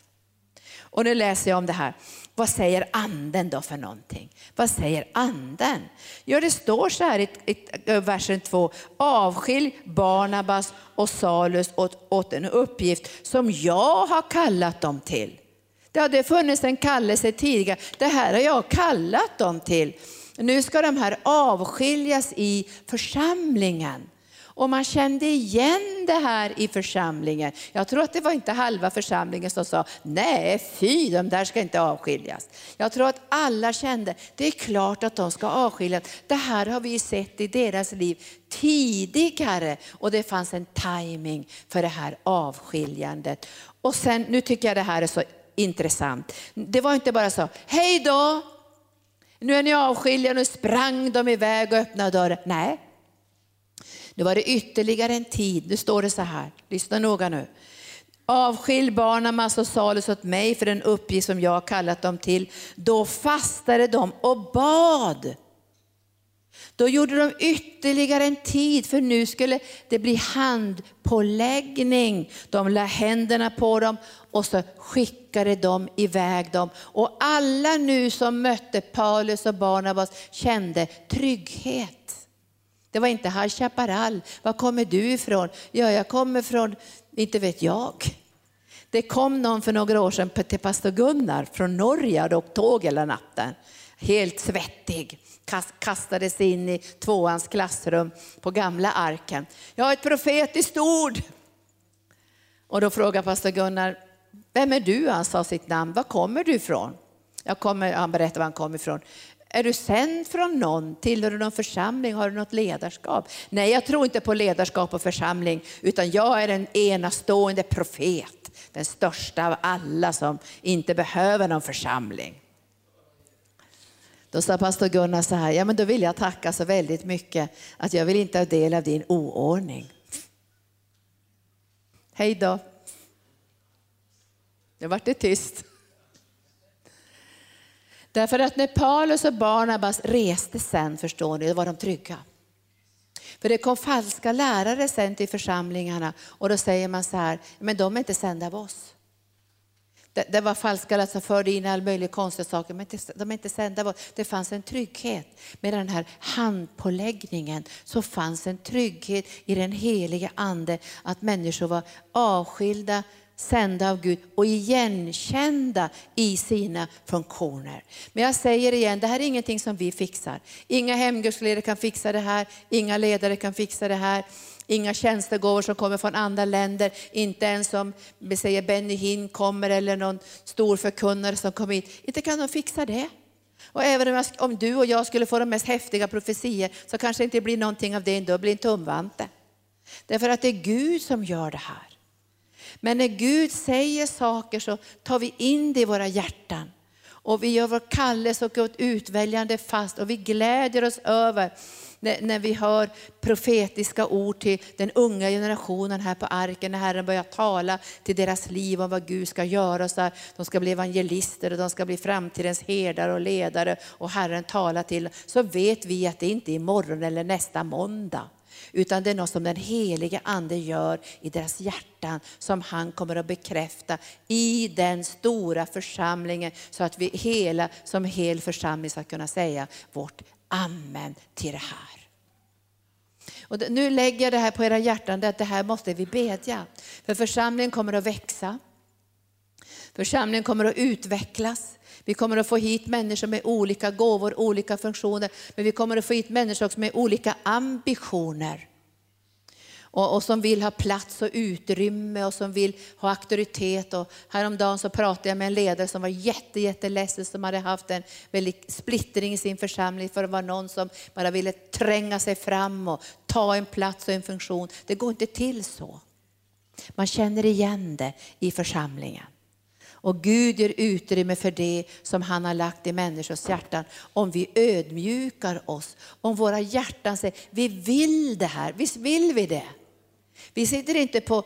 Och nu läser jag om det här. Vad säger anden då för någonting? Vad säger anden? Ja, det står så här i, i versen 2. Avskilj Barnabas och Salus åt, åt en uppgift som jag har kallat dem till. Det hade funnits en kallelse tidigare. Det här har jag kallat dem till. Nu ska de här avskiljas i församlingen. Och man kände igen det här i församlingen. Jag tror att det var inte halva församlingen som sa, nej fy, de där ska inte avskiljas. Jag tror att alla kände, det är klart att de ska avskiljas. Det här har vi sett i deras liv tidigare och det fanns en timing för det här avskiljandet. Och sen, nu tycker jag det här är så intressant. Det var inte bara så, hej då, nu är ni avskilda, nu sprang de iväg och öppnade dörren. Nej, nu var det ytterligare en tid, nu står det så här, lyssna noga nu. Avskilj Barnabas och Salus åt mig för den uppgift som jag har kallat dem till. Då fastade de och bad. Då gjorde de ytterligare en tid, för nu skulle det bli handpåläggning. De la händerna på dem och så skickade de iväg dem. Och alla nu som mötte Paulus och Barnabas kände trygghet. Det var inte High Chaparral, var kommer du ifrån? Ja, jag kommer från, inte vet jag. Det kom någon för några år sedan till pastor Gunnar från Norge och tåg hela natten. Helt svettig kastades in i tvåans klassrum på gamla arken. Jag har ett profetiskt ord. Och då frågade pastor Gunnar, vem är du? Han sa sitt namn. Var kommer du ifrån? Jag kommer, han berättade var han kom ifrån. Är du sänd från någon? Tillhör du någon församling? Har du något ledarskap? Nej, jag tror inte på ledarskap och församling, utan jag är en enastående profet. Den största av alla som inte behöver någon församling. Då sa pastor Gunnar så här, ja men då vill jag tacka så väldigt mycket att jag vill inte ha del av din oordning. Hej då. Nu vart det tyst. Därför att när Paulus och Barnabas reste sen, förstår ni, då var de trygga. För det kom falska lärare sen till församlingarna och då säger man så här, men de är inte sända av oss. Det, det var falska lärare som förde in all möjliga konstiga saker, men de är inte sända. Det fanns en trygghet. Med den här handpåläggningen så fanns en trygghet i den heliga ande att människor var avskilda sända av Gud och igenkända i sina funktioner. Men jag säger igen, det här är ingenting som vi fixar. Inga hemgruppsledare kan fixa det här, inga ledare kan fixa det här. Inga tjänstegåvor som kommer från andra länder, inte ens om vi säger Benny Hinn kommer eller någon stor förkunnare som kommer hit. Inte kan de fixa det. Och även om, jag, om du och jag skulle få de mest häftiga profetier så kanske det inte blir någonting av det ändå, det blir en tumvante. Därför att det är Gud som gör det här. Men när Gud säger saker så tar vi in det i våra hjärtan. Och vi gör vår kallelse och vårt utväljande fast och vi glädjer oss över när, när vi hör profetiska ord till den unga generationen här på arken, när Herren börjar tala till deras liv om vad Gud ska göra. Så här, de ska bli evangelister och de ska bli framtidens herdar och ledare och Herren talar till Så vet vi att det inte är imorgon eller nästa måndag. Utan det är något som den helige Ande gör i deras hjärtan som han kommer att bekräfta i den stora församlingen så att vi hela som hel församling ska kunna säga vårt amen till det här. Och nu lägger jag det här på era hjärtan, att det här måste vi bedja. För församlingen kommer att växa. Församlingen kommer att utvecklas. Vi kommer att få hit människor med olika gåvor, olika funktioner. Men vi kommer att få hit människor också med olika ambitioner och, och, som vill ha plats och utrymme och som vill ha auktoritet. Och häromdagen så pratade jag med en ledare som var jätte, jätteledsen som hade haft en väldig splittring i sin församling för det var någon som bara ville tränga sig fram och ta en plats och en funktion. Det går inte till så. Man känner igen det i församlingen. Och Gud ger utrymme för det som han har lagt i människors hjärtan. Om vi ödmjukar oss, om våra hjärtan säger vi vill det här, visst vill vi det? Vi sitter inte på,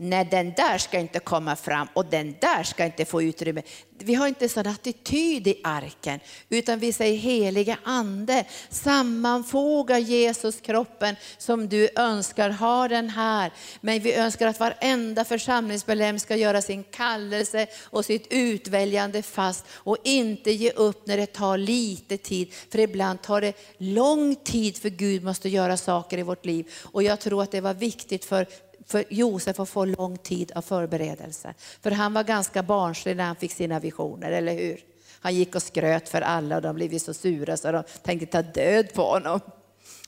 nej den där ska inte komma fram och den där ska inte få utrymme. Vi har inte sån attityd i arken, utan vi säger heliga ande, sammanfoga Jesus kroppen som du önskar, ha den här. Men vi önskar att varenda församlingsmedlem ska göra sin kallelse och sitt utväljande fast och inte ge upp när det tar lite tid. För ibland tar det lång tid för Gud måste göra saker i vårt liv. Och jag tror att det var viktigt för för Josef att få lång tid av förberedelse. För han var ganska barnslig när han fick sina visioner, eller hur? Han gick och skröt för alla och de blev så sura så de tänkte ta död på honom.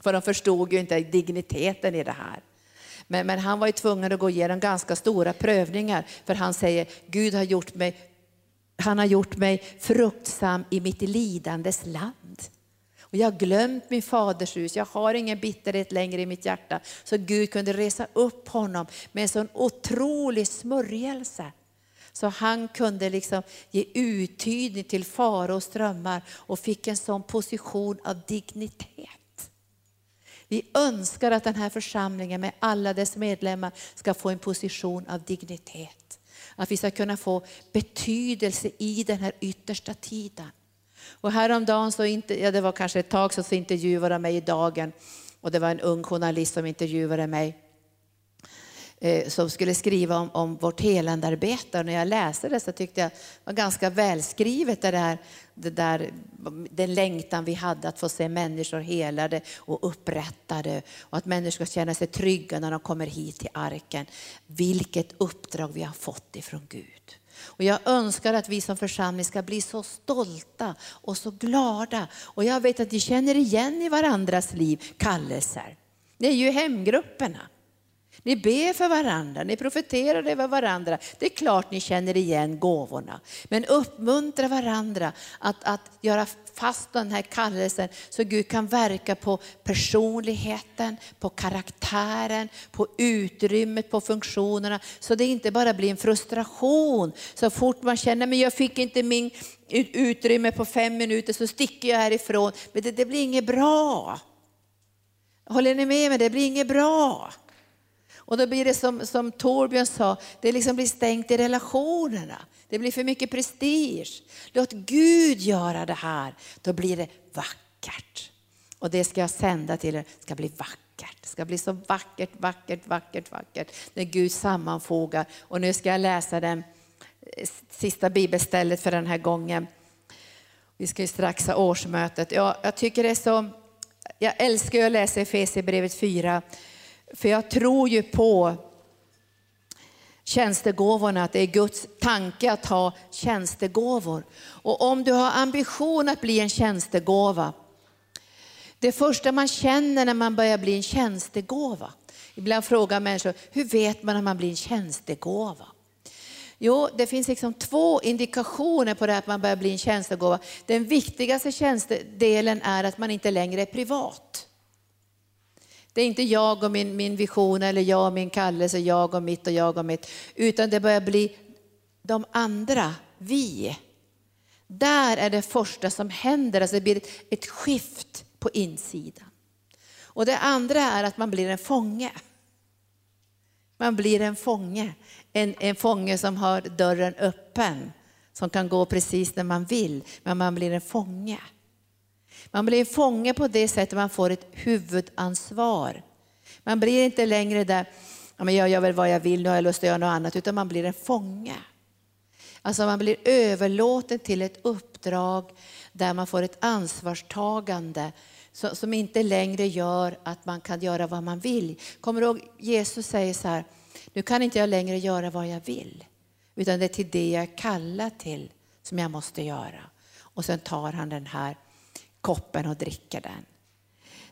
För de förstod ju inte digniteten i det här. Men, men han var ju tvungen att gå igenom ganska stora prövningar för han säger Gud har gjort mig, han har gjort mig fruktsam i mitt lidandes land. Och jag har glömt min faders hus, jag har ingen bitterhet längre i mitt hjärta. Så Gud kunde resa upp honom med en sån otrolig smörjelse. Så han kunde liksom ge uttydning till fara och strömmar och fick en sån position av dignitet. Vi önskar att den här församlingen med alla dess medlemmar ska få en position av dignitet. Att vi ska kunna få betydelse i den här yttersta tiden. Och häromdagen, så inte, ja, det var kanske ett tag så, så intervjuade de mig i Dagen och det var en ung journalist som intervjuade mig eh, som skulle skriva om, om vårt helandearbete. Och när jag läste det så tyckte jag det var ganska välskrivet det där, det där, den längtan vi hade att få se människor helade och upprättade och att människor ska känna sig trygga när de kommer hit till arken. Vilket uppdrag vi har fått ifrån Gud. Och jag önskar att vi som församling ska bli så stolta och så glada. Och jag vet att ni känner igen i varandras liv kallelser. Det är ju hemgrupperna. Ni ber för varandra, ni profeterar över varandra. Det är klart ni känner igen gåvorna. Men uppmuntra varandra att, att göra fast den här kallelsen så Gud kan verka på personligheten, på karaktären, på utrymmet, på funktionerna. Så det inte bara blir en frustration. Så fort man känner, men jag fick inte min utrymme på fem minuter så sticker jag härifrån. Men det, det blir inget bra. Håller ni med mig? Det blir inget bra. Och då blir det som, som Torbjörn sa, det liksom blir stängt i relationerna. Det blir för mycket prestige. Låt Gud göra det här, då blir det vackert. Och det ska jag sända till er, det ska bli vackert. Det ska bli så vackert, vackert, vackert, vackert när Gud sammanfogar. Och nu ska jag läsa den eh, sista bibelstället för den här gången. Vi ska ju strax ha årsmötet. Ja, jag tycker det är så, jag älskar att läsa Efesierbrevet 4 för jag tror ju på tjänstegåvorna, att det är Guds tanke att ha tjänstegåvor. Och om du har ambition att bli en tjänstegåva, det första man känner när man börjar bli en tjänstegåva, ibland frågar människor, hur vet man när man blir en tjänstegåva? Jo, det finns liksom två indikationer på det att man börjar bli en tjänstegåva. Den viktigaste tjänstedelen är att man inte längre är privat. Det är inte jag och min, min vision eller jag och min kallelse, jag och mitt och jag och mitt, utan det börjar bli de andra, vi. Där är det första som händer, alltså det blir ett, ett skift på insidan. Och det andra är att man blir en fånge. Man blir en fånge, en, en fånge som har dörren öppen, som kan gå precis när man vill, men man blir en fånge. Man blir fånge på det sättet man får ett huvudansvar. Man blir inte längre där, ja, men jag gör väl vad jag vill, nu har jag lust att göra något annat, utan man blir en fånge. Alltså man blir överlåten till ett uppdrag där man får ett ansvarstagande som inte längre gör att man kan göra vad man vill. Kommer du ihåg Jesus säger så här, nu kan inte jag längre göra vad jag vill, utan det är till det jag är kallad till som jag måste göra. Och sen tar han den här koppen och dricker den.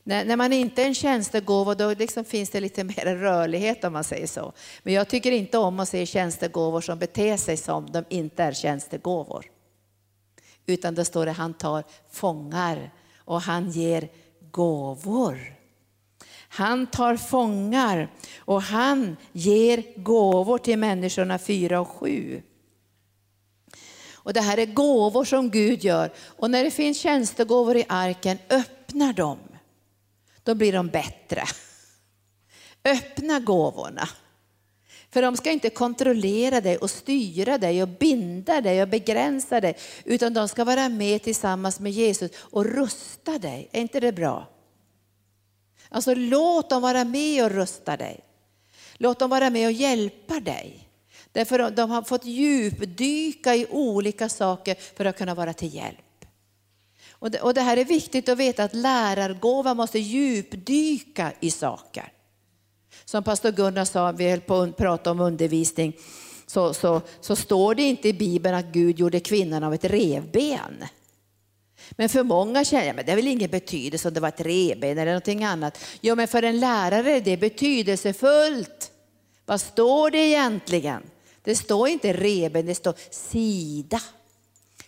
När, när man inte är en tjänstegåva då liksom finns det lite mer rörlighet om man säger så. Men jag tycker inte om att se tjänstegåvor som beter sig som de inte är tjänstegåvor. Utan då står det han tar fångar och han ger gåvor. Han tar fångar och han ger gåvor till människorna fyra och sju. Och det här är gåvor som Gud gör. Och när det finns tjänstegåvor i arken, öppna dem. Då blir de bättre. Öppna gåvorna. För de ska inte kontrollera dig och styra dig och binda dig och begränsa dig, utan de ska vara med tillsammans med Jesus och rusta dig. Är inte det bra? Alltså låt dem vara med och rusta dig. Låt dem vara med och hjälpa dig. Därför de har fått djupdyka i olika saker för att kunna vara till hjälp. Och det, och det här är viktigt att veta att lärargåva måste djupdyka i saker. Som pastor Gunnar sa, vi höll på att prata om undervisning, så, så, så står det inte i Bibeln att Gud gjorde kvinnan av ett revben. Men för många känner jag, det är väl ingen betydelse om det var ett revben eller någonting annat. Jo, men för en lärare är det betydelsefullt. Vad står det egentligen? Det står inte reben, det står sida.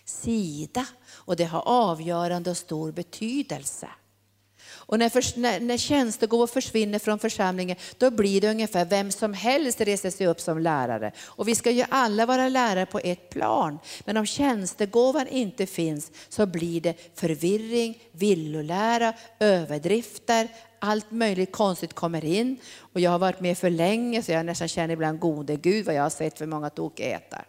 Sida. Och det har avgörande och stor betydelse. Och när, för, när, när tjänstegåvor försvinner från församlingen, då blir det ungefär vem som helst reser sig upp som lärare. Och vi ska ju alla vara lärare på ett plan. Men om tjänstegåvan inte finns så blir det förvirring, villolära, överdrifter, allt möjligt konstigt kommer in. Och jag har varit med för länge så jag nästan känner ibland gode Gud vad jag har sett för många tokigheter.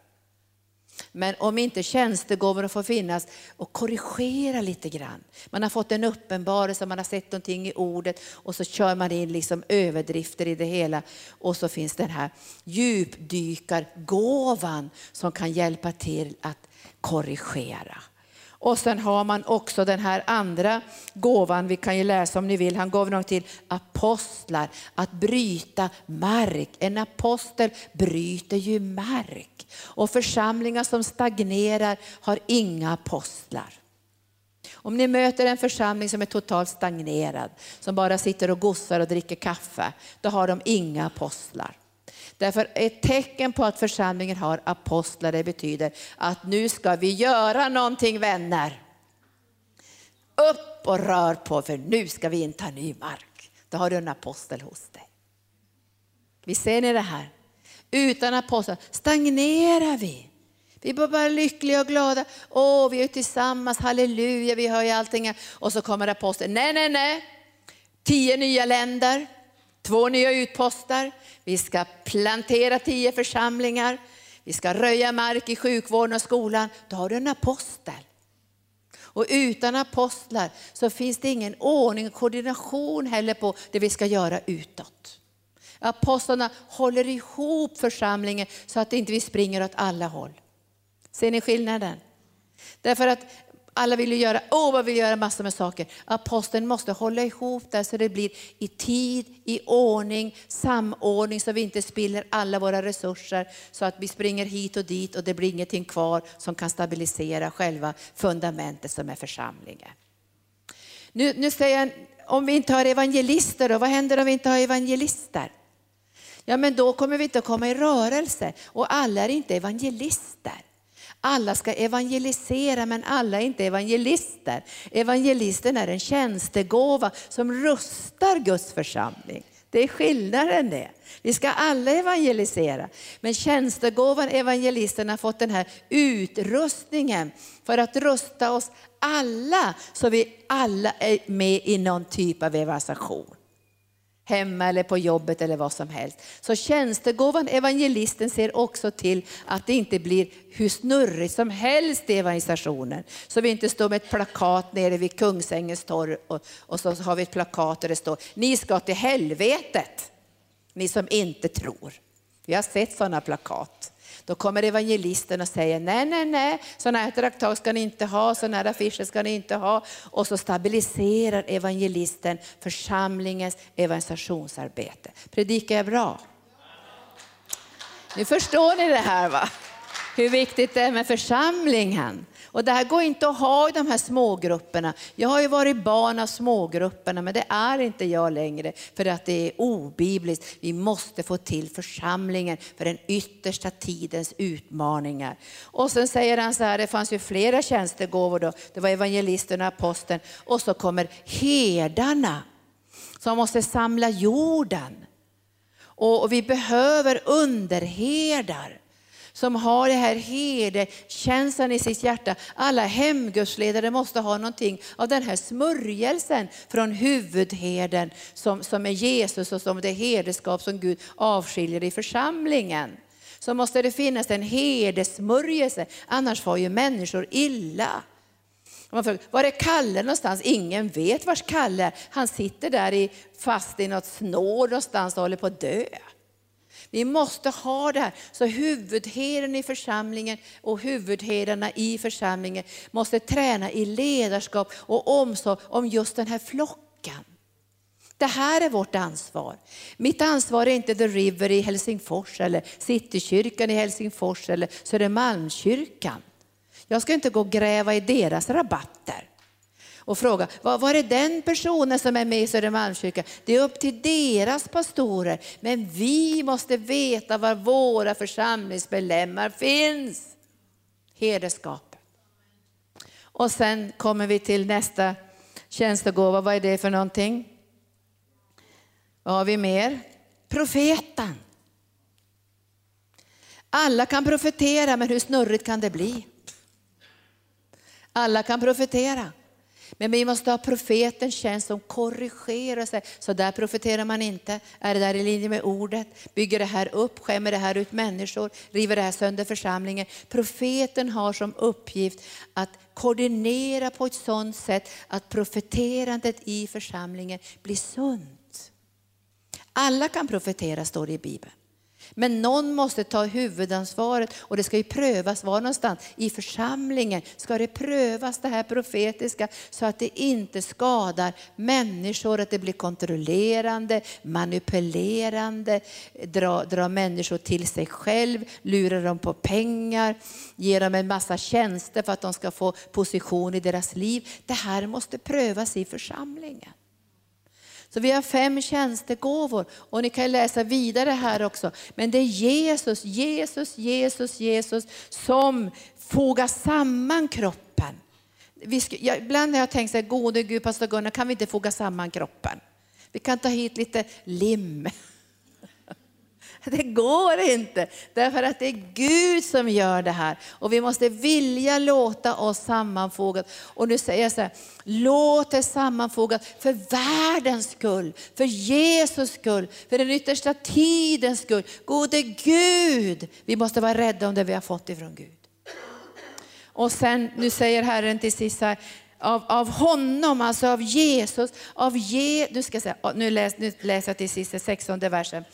Men om inte tjänstegåvorna får finnas och korrigera lite grann. Man har fått en uppenbarelse, man har sett någonting i ordet och så kör man in liksom överdrifter i det hela. Och så finns den här djupdykargåvan som kan hjälpa till att korrigera. Och sen har man också den här andra gåvan, vi kan ju läsa om ni vill, han gav något till apostlar, att bryta mark. En apostel bryter ju mark. Och församlingar som stagnerar har inga apostlar. Om ni möter en församling som är totalt stagnerad, som bara sitter och gossar och dricker kaffe, då har de inga apostlar. Därför ett tecken på att församlingen har apostlar, det betyder att nu ska vi göra någonting vänner. Upp och rör på för nu ska vi inta ny mark. Då har du en apostel hos dig. Vi ser ni det här? Utan apostlar stagnerar vi. Vi är bara lyckliga och glada. Åh, vi är tillsammans, halleluja, vi hör ju allting. Och så kommer aposteln, nej, nej, nej. Tio nya länder, två nya utposter. Vi ska plantera tio församlingar. Vi ska röja mark i sjukvården och skolan. Då har du en apostel. Och utan apostlar så finns det ingen ordning och koordination heller på det vi ska göra utåt. Apostlarna håller ihop församlingen så att inte vi springer åt alla håll. Ser ni skillnaden? Därför att alla vill ju göra, åh vad vill göra massor med saker. Aposteln måste hålla ihop det så det blir i tid, i ordning, samordning så vi inte spiller alla våra resurser så att vi springer hit och dit och det blir ingenting kvar som kan stabilisera själva fundamentet som är församlingen. Nu, nu säger jag, om vi inte har evangelister då, vad händer om vi inte har evangelister? Ja men då kommer vi inte att komma i rörelse och alla är inte evangelister. Alla ska evangelisera men alla är inte evangelister. Evangelisten är en tjänstegåva som rustar Guds församling. Det är skillnaden det. Vi ska alla evangelisera. Men tjänstegåvan, evangelisten har fått den här utrustningen för att rusta oss alla så vi alla är med i någon typ av evangelisation hemma eller på jobbet eller vad som helst. Så tjänstegåvan, evangelisten, ser också till att det inte blir hur snurrigt som helst i evangelisationen. Så vi inte står med ett plakat nere vid Kungsängens torg och, och så har vi ett plakat där det står, ni ska till helvetet, ni som inte tror. Vi har sett sådana plakat. Då kommer evangelisten och säger nej, nej, nej, sådana här traktat ska ni inte ha, sådana här affischer ska ni inte ha. Och så stabiliserar evangelisten församlingens evangelisationsarbete. Predikar jag bra? Nu förstår ni det här va? Hur viktigt det är med församlingen. Och det här går inte att ha i de här smågrupperna. Jag har ju varit barn av smågrupperna, men det är inte jag längre för att det är obibliskt. Vi måste få till församlingen för den yttersta tidens utmaningar. Och sen säger han så här, det fanns ju flera tjänstegåvor då. Det var evangelisten och aposteln och så kommer herdarna som måste samla jorden. Och vi behöver underherdar som har det här herdekänslan i sitt hjärta. Alla hemgudsledare måste ha någonting av den här smörjelsen från huvudherden som, som är Jesus och som det herdeskap som Gud avskiljer i församlingen. Så måste det finnas en herdesmörjelse, annars får ju människor illa. Man frågar, var är Kalle någonstans? Ingen vet vars Kalle är. Han sitter där i, fast i något snår någonstans och håller på att dö. Vi måste ha det här. Så huvudherden i församlingen och huvudherdarna i församlingen måste träna i ledarskap och omsorg om just den här flocken. Det här är vårt ansvar. Mitt ansvar är inte The River i Helsingfors eller Citykyrkan i Helsingfors eller Södermalmskyrkan. Jag ska inte gå och gräva i deras rabatter och fråga, var, var är den personen som är med i Södermalmskyrkan? Det är upp till deras pastorer. Men vi måste veta var våra församlingsmedlemmar finns. Herdeskapet. Och sen kommer vi till nästa tjänstegåva. Vad är det för någonting? Vad har vi mer? Profeten. Alla kan profetera, men hur snurrigt kan det bli? Alla kan profetera. Men vi måste ha profetens tjänst som korrigerar sig. Så där profeterar man inte. Är det där i linje med ordet? Bygger det här upp? Skämmer det här ut människor? River det här sönder församlingen? Profeten har som uppgift att koordinera på ett sådant sätt att profeterandet i församlingen blir sunt. Alla kan profetera, står det i Bibeln. Men någon måste ta huvudansvaret och det ska ju prövas var någonstans? I församlingen ska det prövas det här profetiska så att det inte skadar människor, att det blir kontrollerande, manipulerande, dra, dra människor till sig själv, lura dem på pengar, ge dem en massa tjänster för att de ska få position i deras liv. Det här måste prövas i församlingen. Så vi har fem tjänstegåvor och ni kan läsa vidare här också. Men det är Jesus, Jesus, Jesus, Jesus som fogar samman kroppen. Vi ska, jag, ibland har jag tänkt så här, gode Gud, pastor Gunnar, kan vi inte foga samman kroppen? Vi kan ta hit lite lim det går inte, därför att det är Gud som gör det här. Och vi måste vilja låta oss sammanfogas. Och nu säger jag så här, låt er sammanfogas för världens skull, för Jesus skull, för den yttersta tidens skull. Gode Gud, vi måste vara rädda om det vi har fått ifrån Gud. Och sen, nu säger Herren till sist här, av, av honom, alltså av Jesus, av Je, nu, ska jag säga, nu, läs, nu läser jag till sist 16 versen.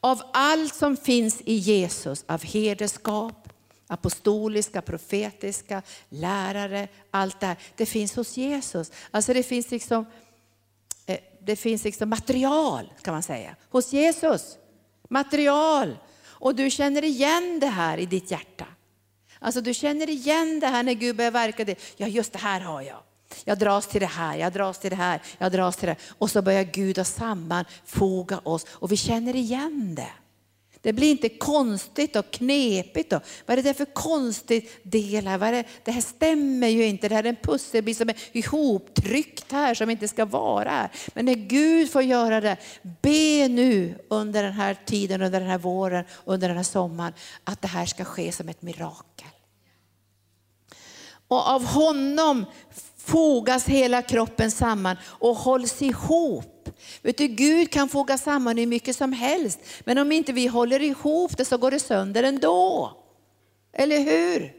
Av allt som finns i Jesus, av herdeskap,
Apostoliska, profetiska, lärare, allt det här. Det finns hos Jesus. Alltså det finns liksom, eh, det finns liksom material kan man säga. Hos Jesus. Material. Och du känner igen det här i ditt hjärta. Alltså du känner igen det här när Gud börjar verka. Det. Ja just det här har jag. Jag dras till det här, jag dras till det här, jag dras till det. Och så börjar Gud och sammanfoga oss och vi känner igen det. Det blir inte konstigt och knepigt. Då. vad är det för konstig del här? Vad är det? det här stämmer ju inte. Det här är en pusselbit som är ihoptryckt här som inte ska vara här. Men när Gud får göra det, be nu under den här tiden, under den här våren, under den här sommaren, att det här ska ske som ett mirakel. Och av honom fogas hela kroppen samman och hålls ihop Vet du, Gud kan foga samman hur mycket som helst, men om inte vi håller ihop det så går det sönder ändå. Eller hur?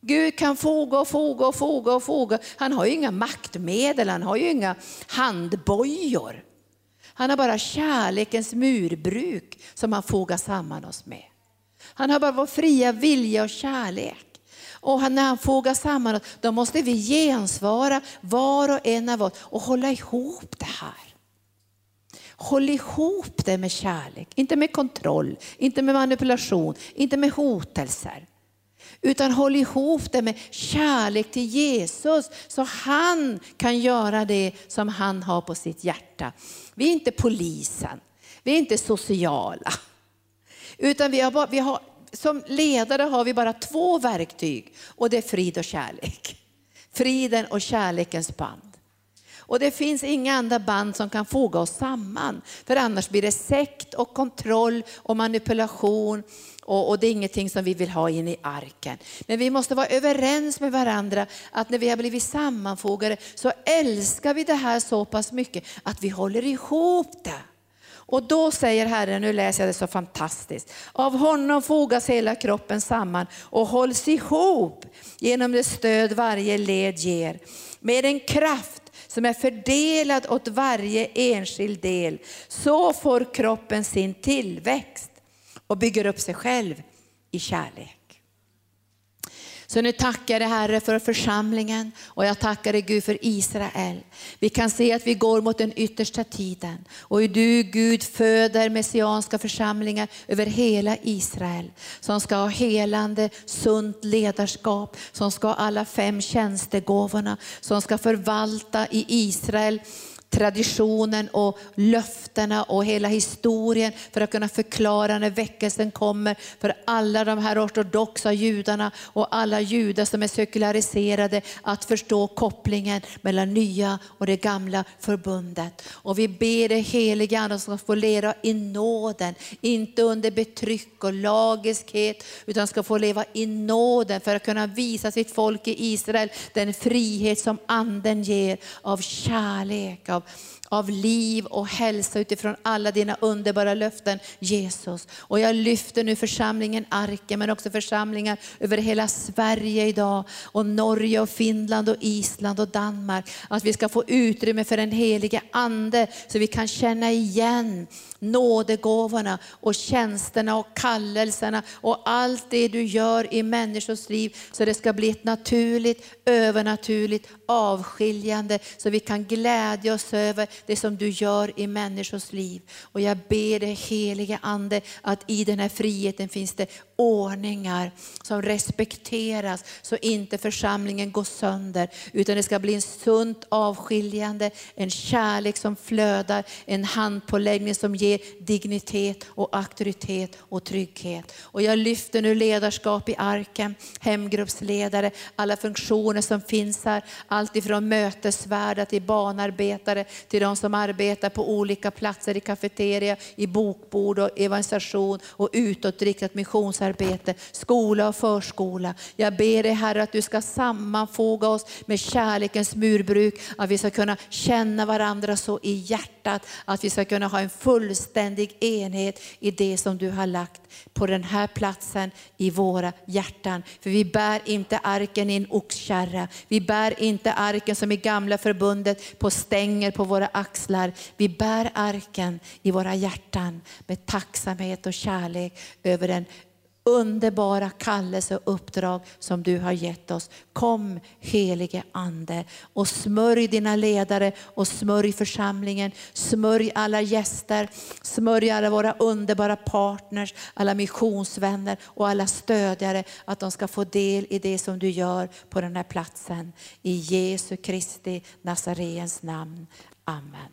Gud kan foga och foga och foga och foga. Han har ju inga maktmedel, han har ju inga handbojor. Han har bara kärlekens murbruk som han fogar samman oss med. Han har bara vår fria vilja och kärlek. Och när han fogar samman oss, då måste vi gensvara var och en av oss och hålla ihop det här. Håll ihop det med kärlek, inte med kontroll, inte med manipulation, inte med hotelser. Utan håll ihop det med kärlek till Jesus så han kan göra det som han har på sitt hjärta. Vi är inte polisen, vi är inte sociala. Utan vi har, bara, vi har, som ledare har vi bara två verktyg och det är frid och kärlek. Friden och kärlekens band. Och det finns inga andra band som kan foga oss samman. För annars blir det sekt och kontroll och manipulation och, och, det är ingenting som vi vill ha in i arken. Men vi måste vara överens med varandra att när vi har blivit sammanfogade så älskar vi det här så pass mycket att vi håller ihop det. Och då säger Herren, nu läser jag det så fantastiskt, av honom fogas hela kroppen samman och hålls ihop genom det stöd varje led ger. Med en kraft som är fördelad åt varje enskild del. Så får kroppen sin tillväxt och bygger upp sig själv i kärlek. Så nu tackar jag Herre för församlingen och jag tackar dig Gud för Israel. Vi kan se att vi går mot den yttersta tiden och hur du Gud föder messianska församlingar över hela Israel som ska ha helande, sunt ledarskap, som ska ha alla fem tjänstegåvorna, som ska förvalta i Israel traditionen och löftena och hela historien för att kunna förklara när väckelsen kommer för alla de här ortodoxa judarna och alla judar som är sekulariserade att förstå kopplingen mellan nya och det gamla förbundet. Och vi ber det heliga Ande som ska få leva i nåden, inte under betryck och lagiskhet utan ska få leva i nåden för att kunna visa sitt folk i Israel den frihet som anden ger av kärlek, av av, liv och hälsa utifrån alla dina underbara löften Jesus. Och jag lyfter nu församlingen Arken men också församlingar över hela Sverige idag och Norge och Finland och Island och Danmark. Att vi ska få utrymme för den helige Ande så vi kan känna igen nådegåvorna och tjänsterna och kallelserna och allt det du gör i människors liv så det ska bli ett naturligt, övernaturligt avskiljande så vi kan glädja oss över det som du gör i människors liv. Och jag ber dig helige Ande att i den här friheten finns det ordningar som respekteras så inte församlingen går sönder utan det ska bli en sunt avskiljande, en kärlek som flödar, en handpåläggning som ger dignitet och auktoritet och trygghet. Och jag lyfter nu ledarskap i arken, hemgruppsledare, alla funktioner som finns här, allt ifrån mötesvärdar till banarbetare, till de som arbetar på olika platser i kafeteria, i bokbord och evangelisation och utåtriktat missionsarbete arbete, skola och förskola. Jag ber dig Herre att du ska sammanfoga oss med kärlekens murbruk, att vi ska kunna känna varandra så i hjärtat, att vi ska kunna ha en fullständig enhet i det som du har lagt på den här platsen i våra hjärtan. För vi bär inte arken i en oxkärra, vi bär inte arken som i gamla förbundet på stänger på våra axlar. Vi bär arken i våra hjärtan med tacksamhet och kärlek över den underbara kallelse och uppdrag som du har gett oss. Kom helige Ande och smörj dina ledare och smörj församlingen. Smörj alla gäster, smörj alla våra underbara partners, alla missionsvänner och alla stödjare. Att de ska få del i det som du gör på den här platsen. I Jesu Kristi Nazarens namn. Amen.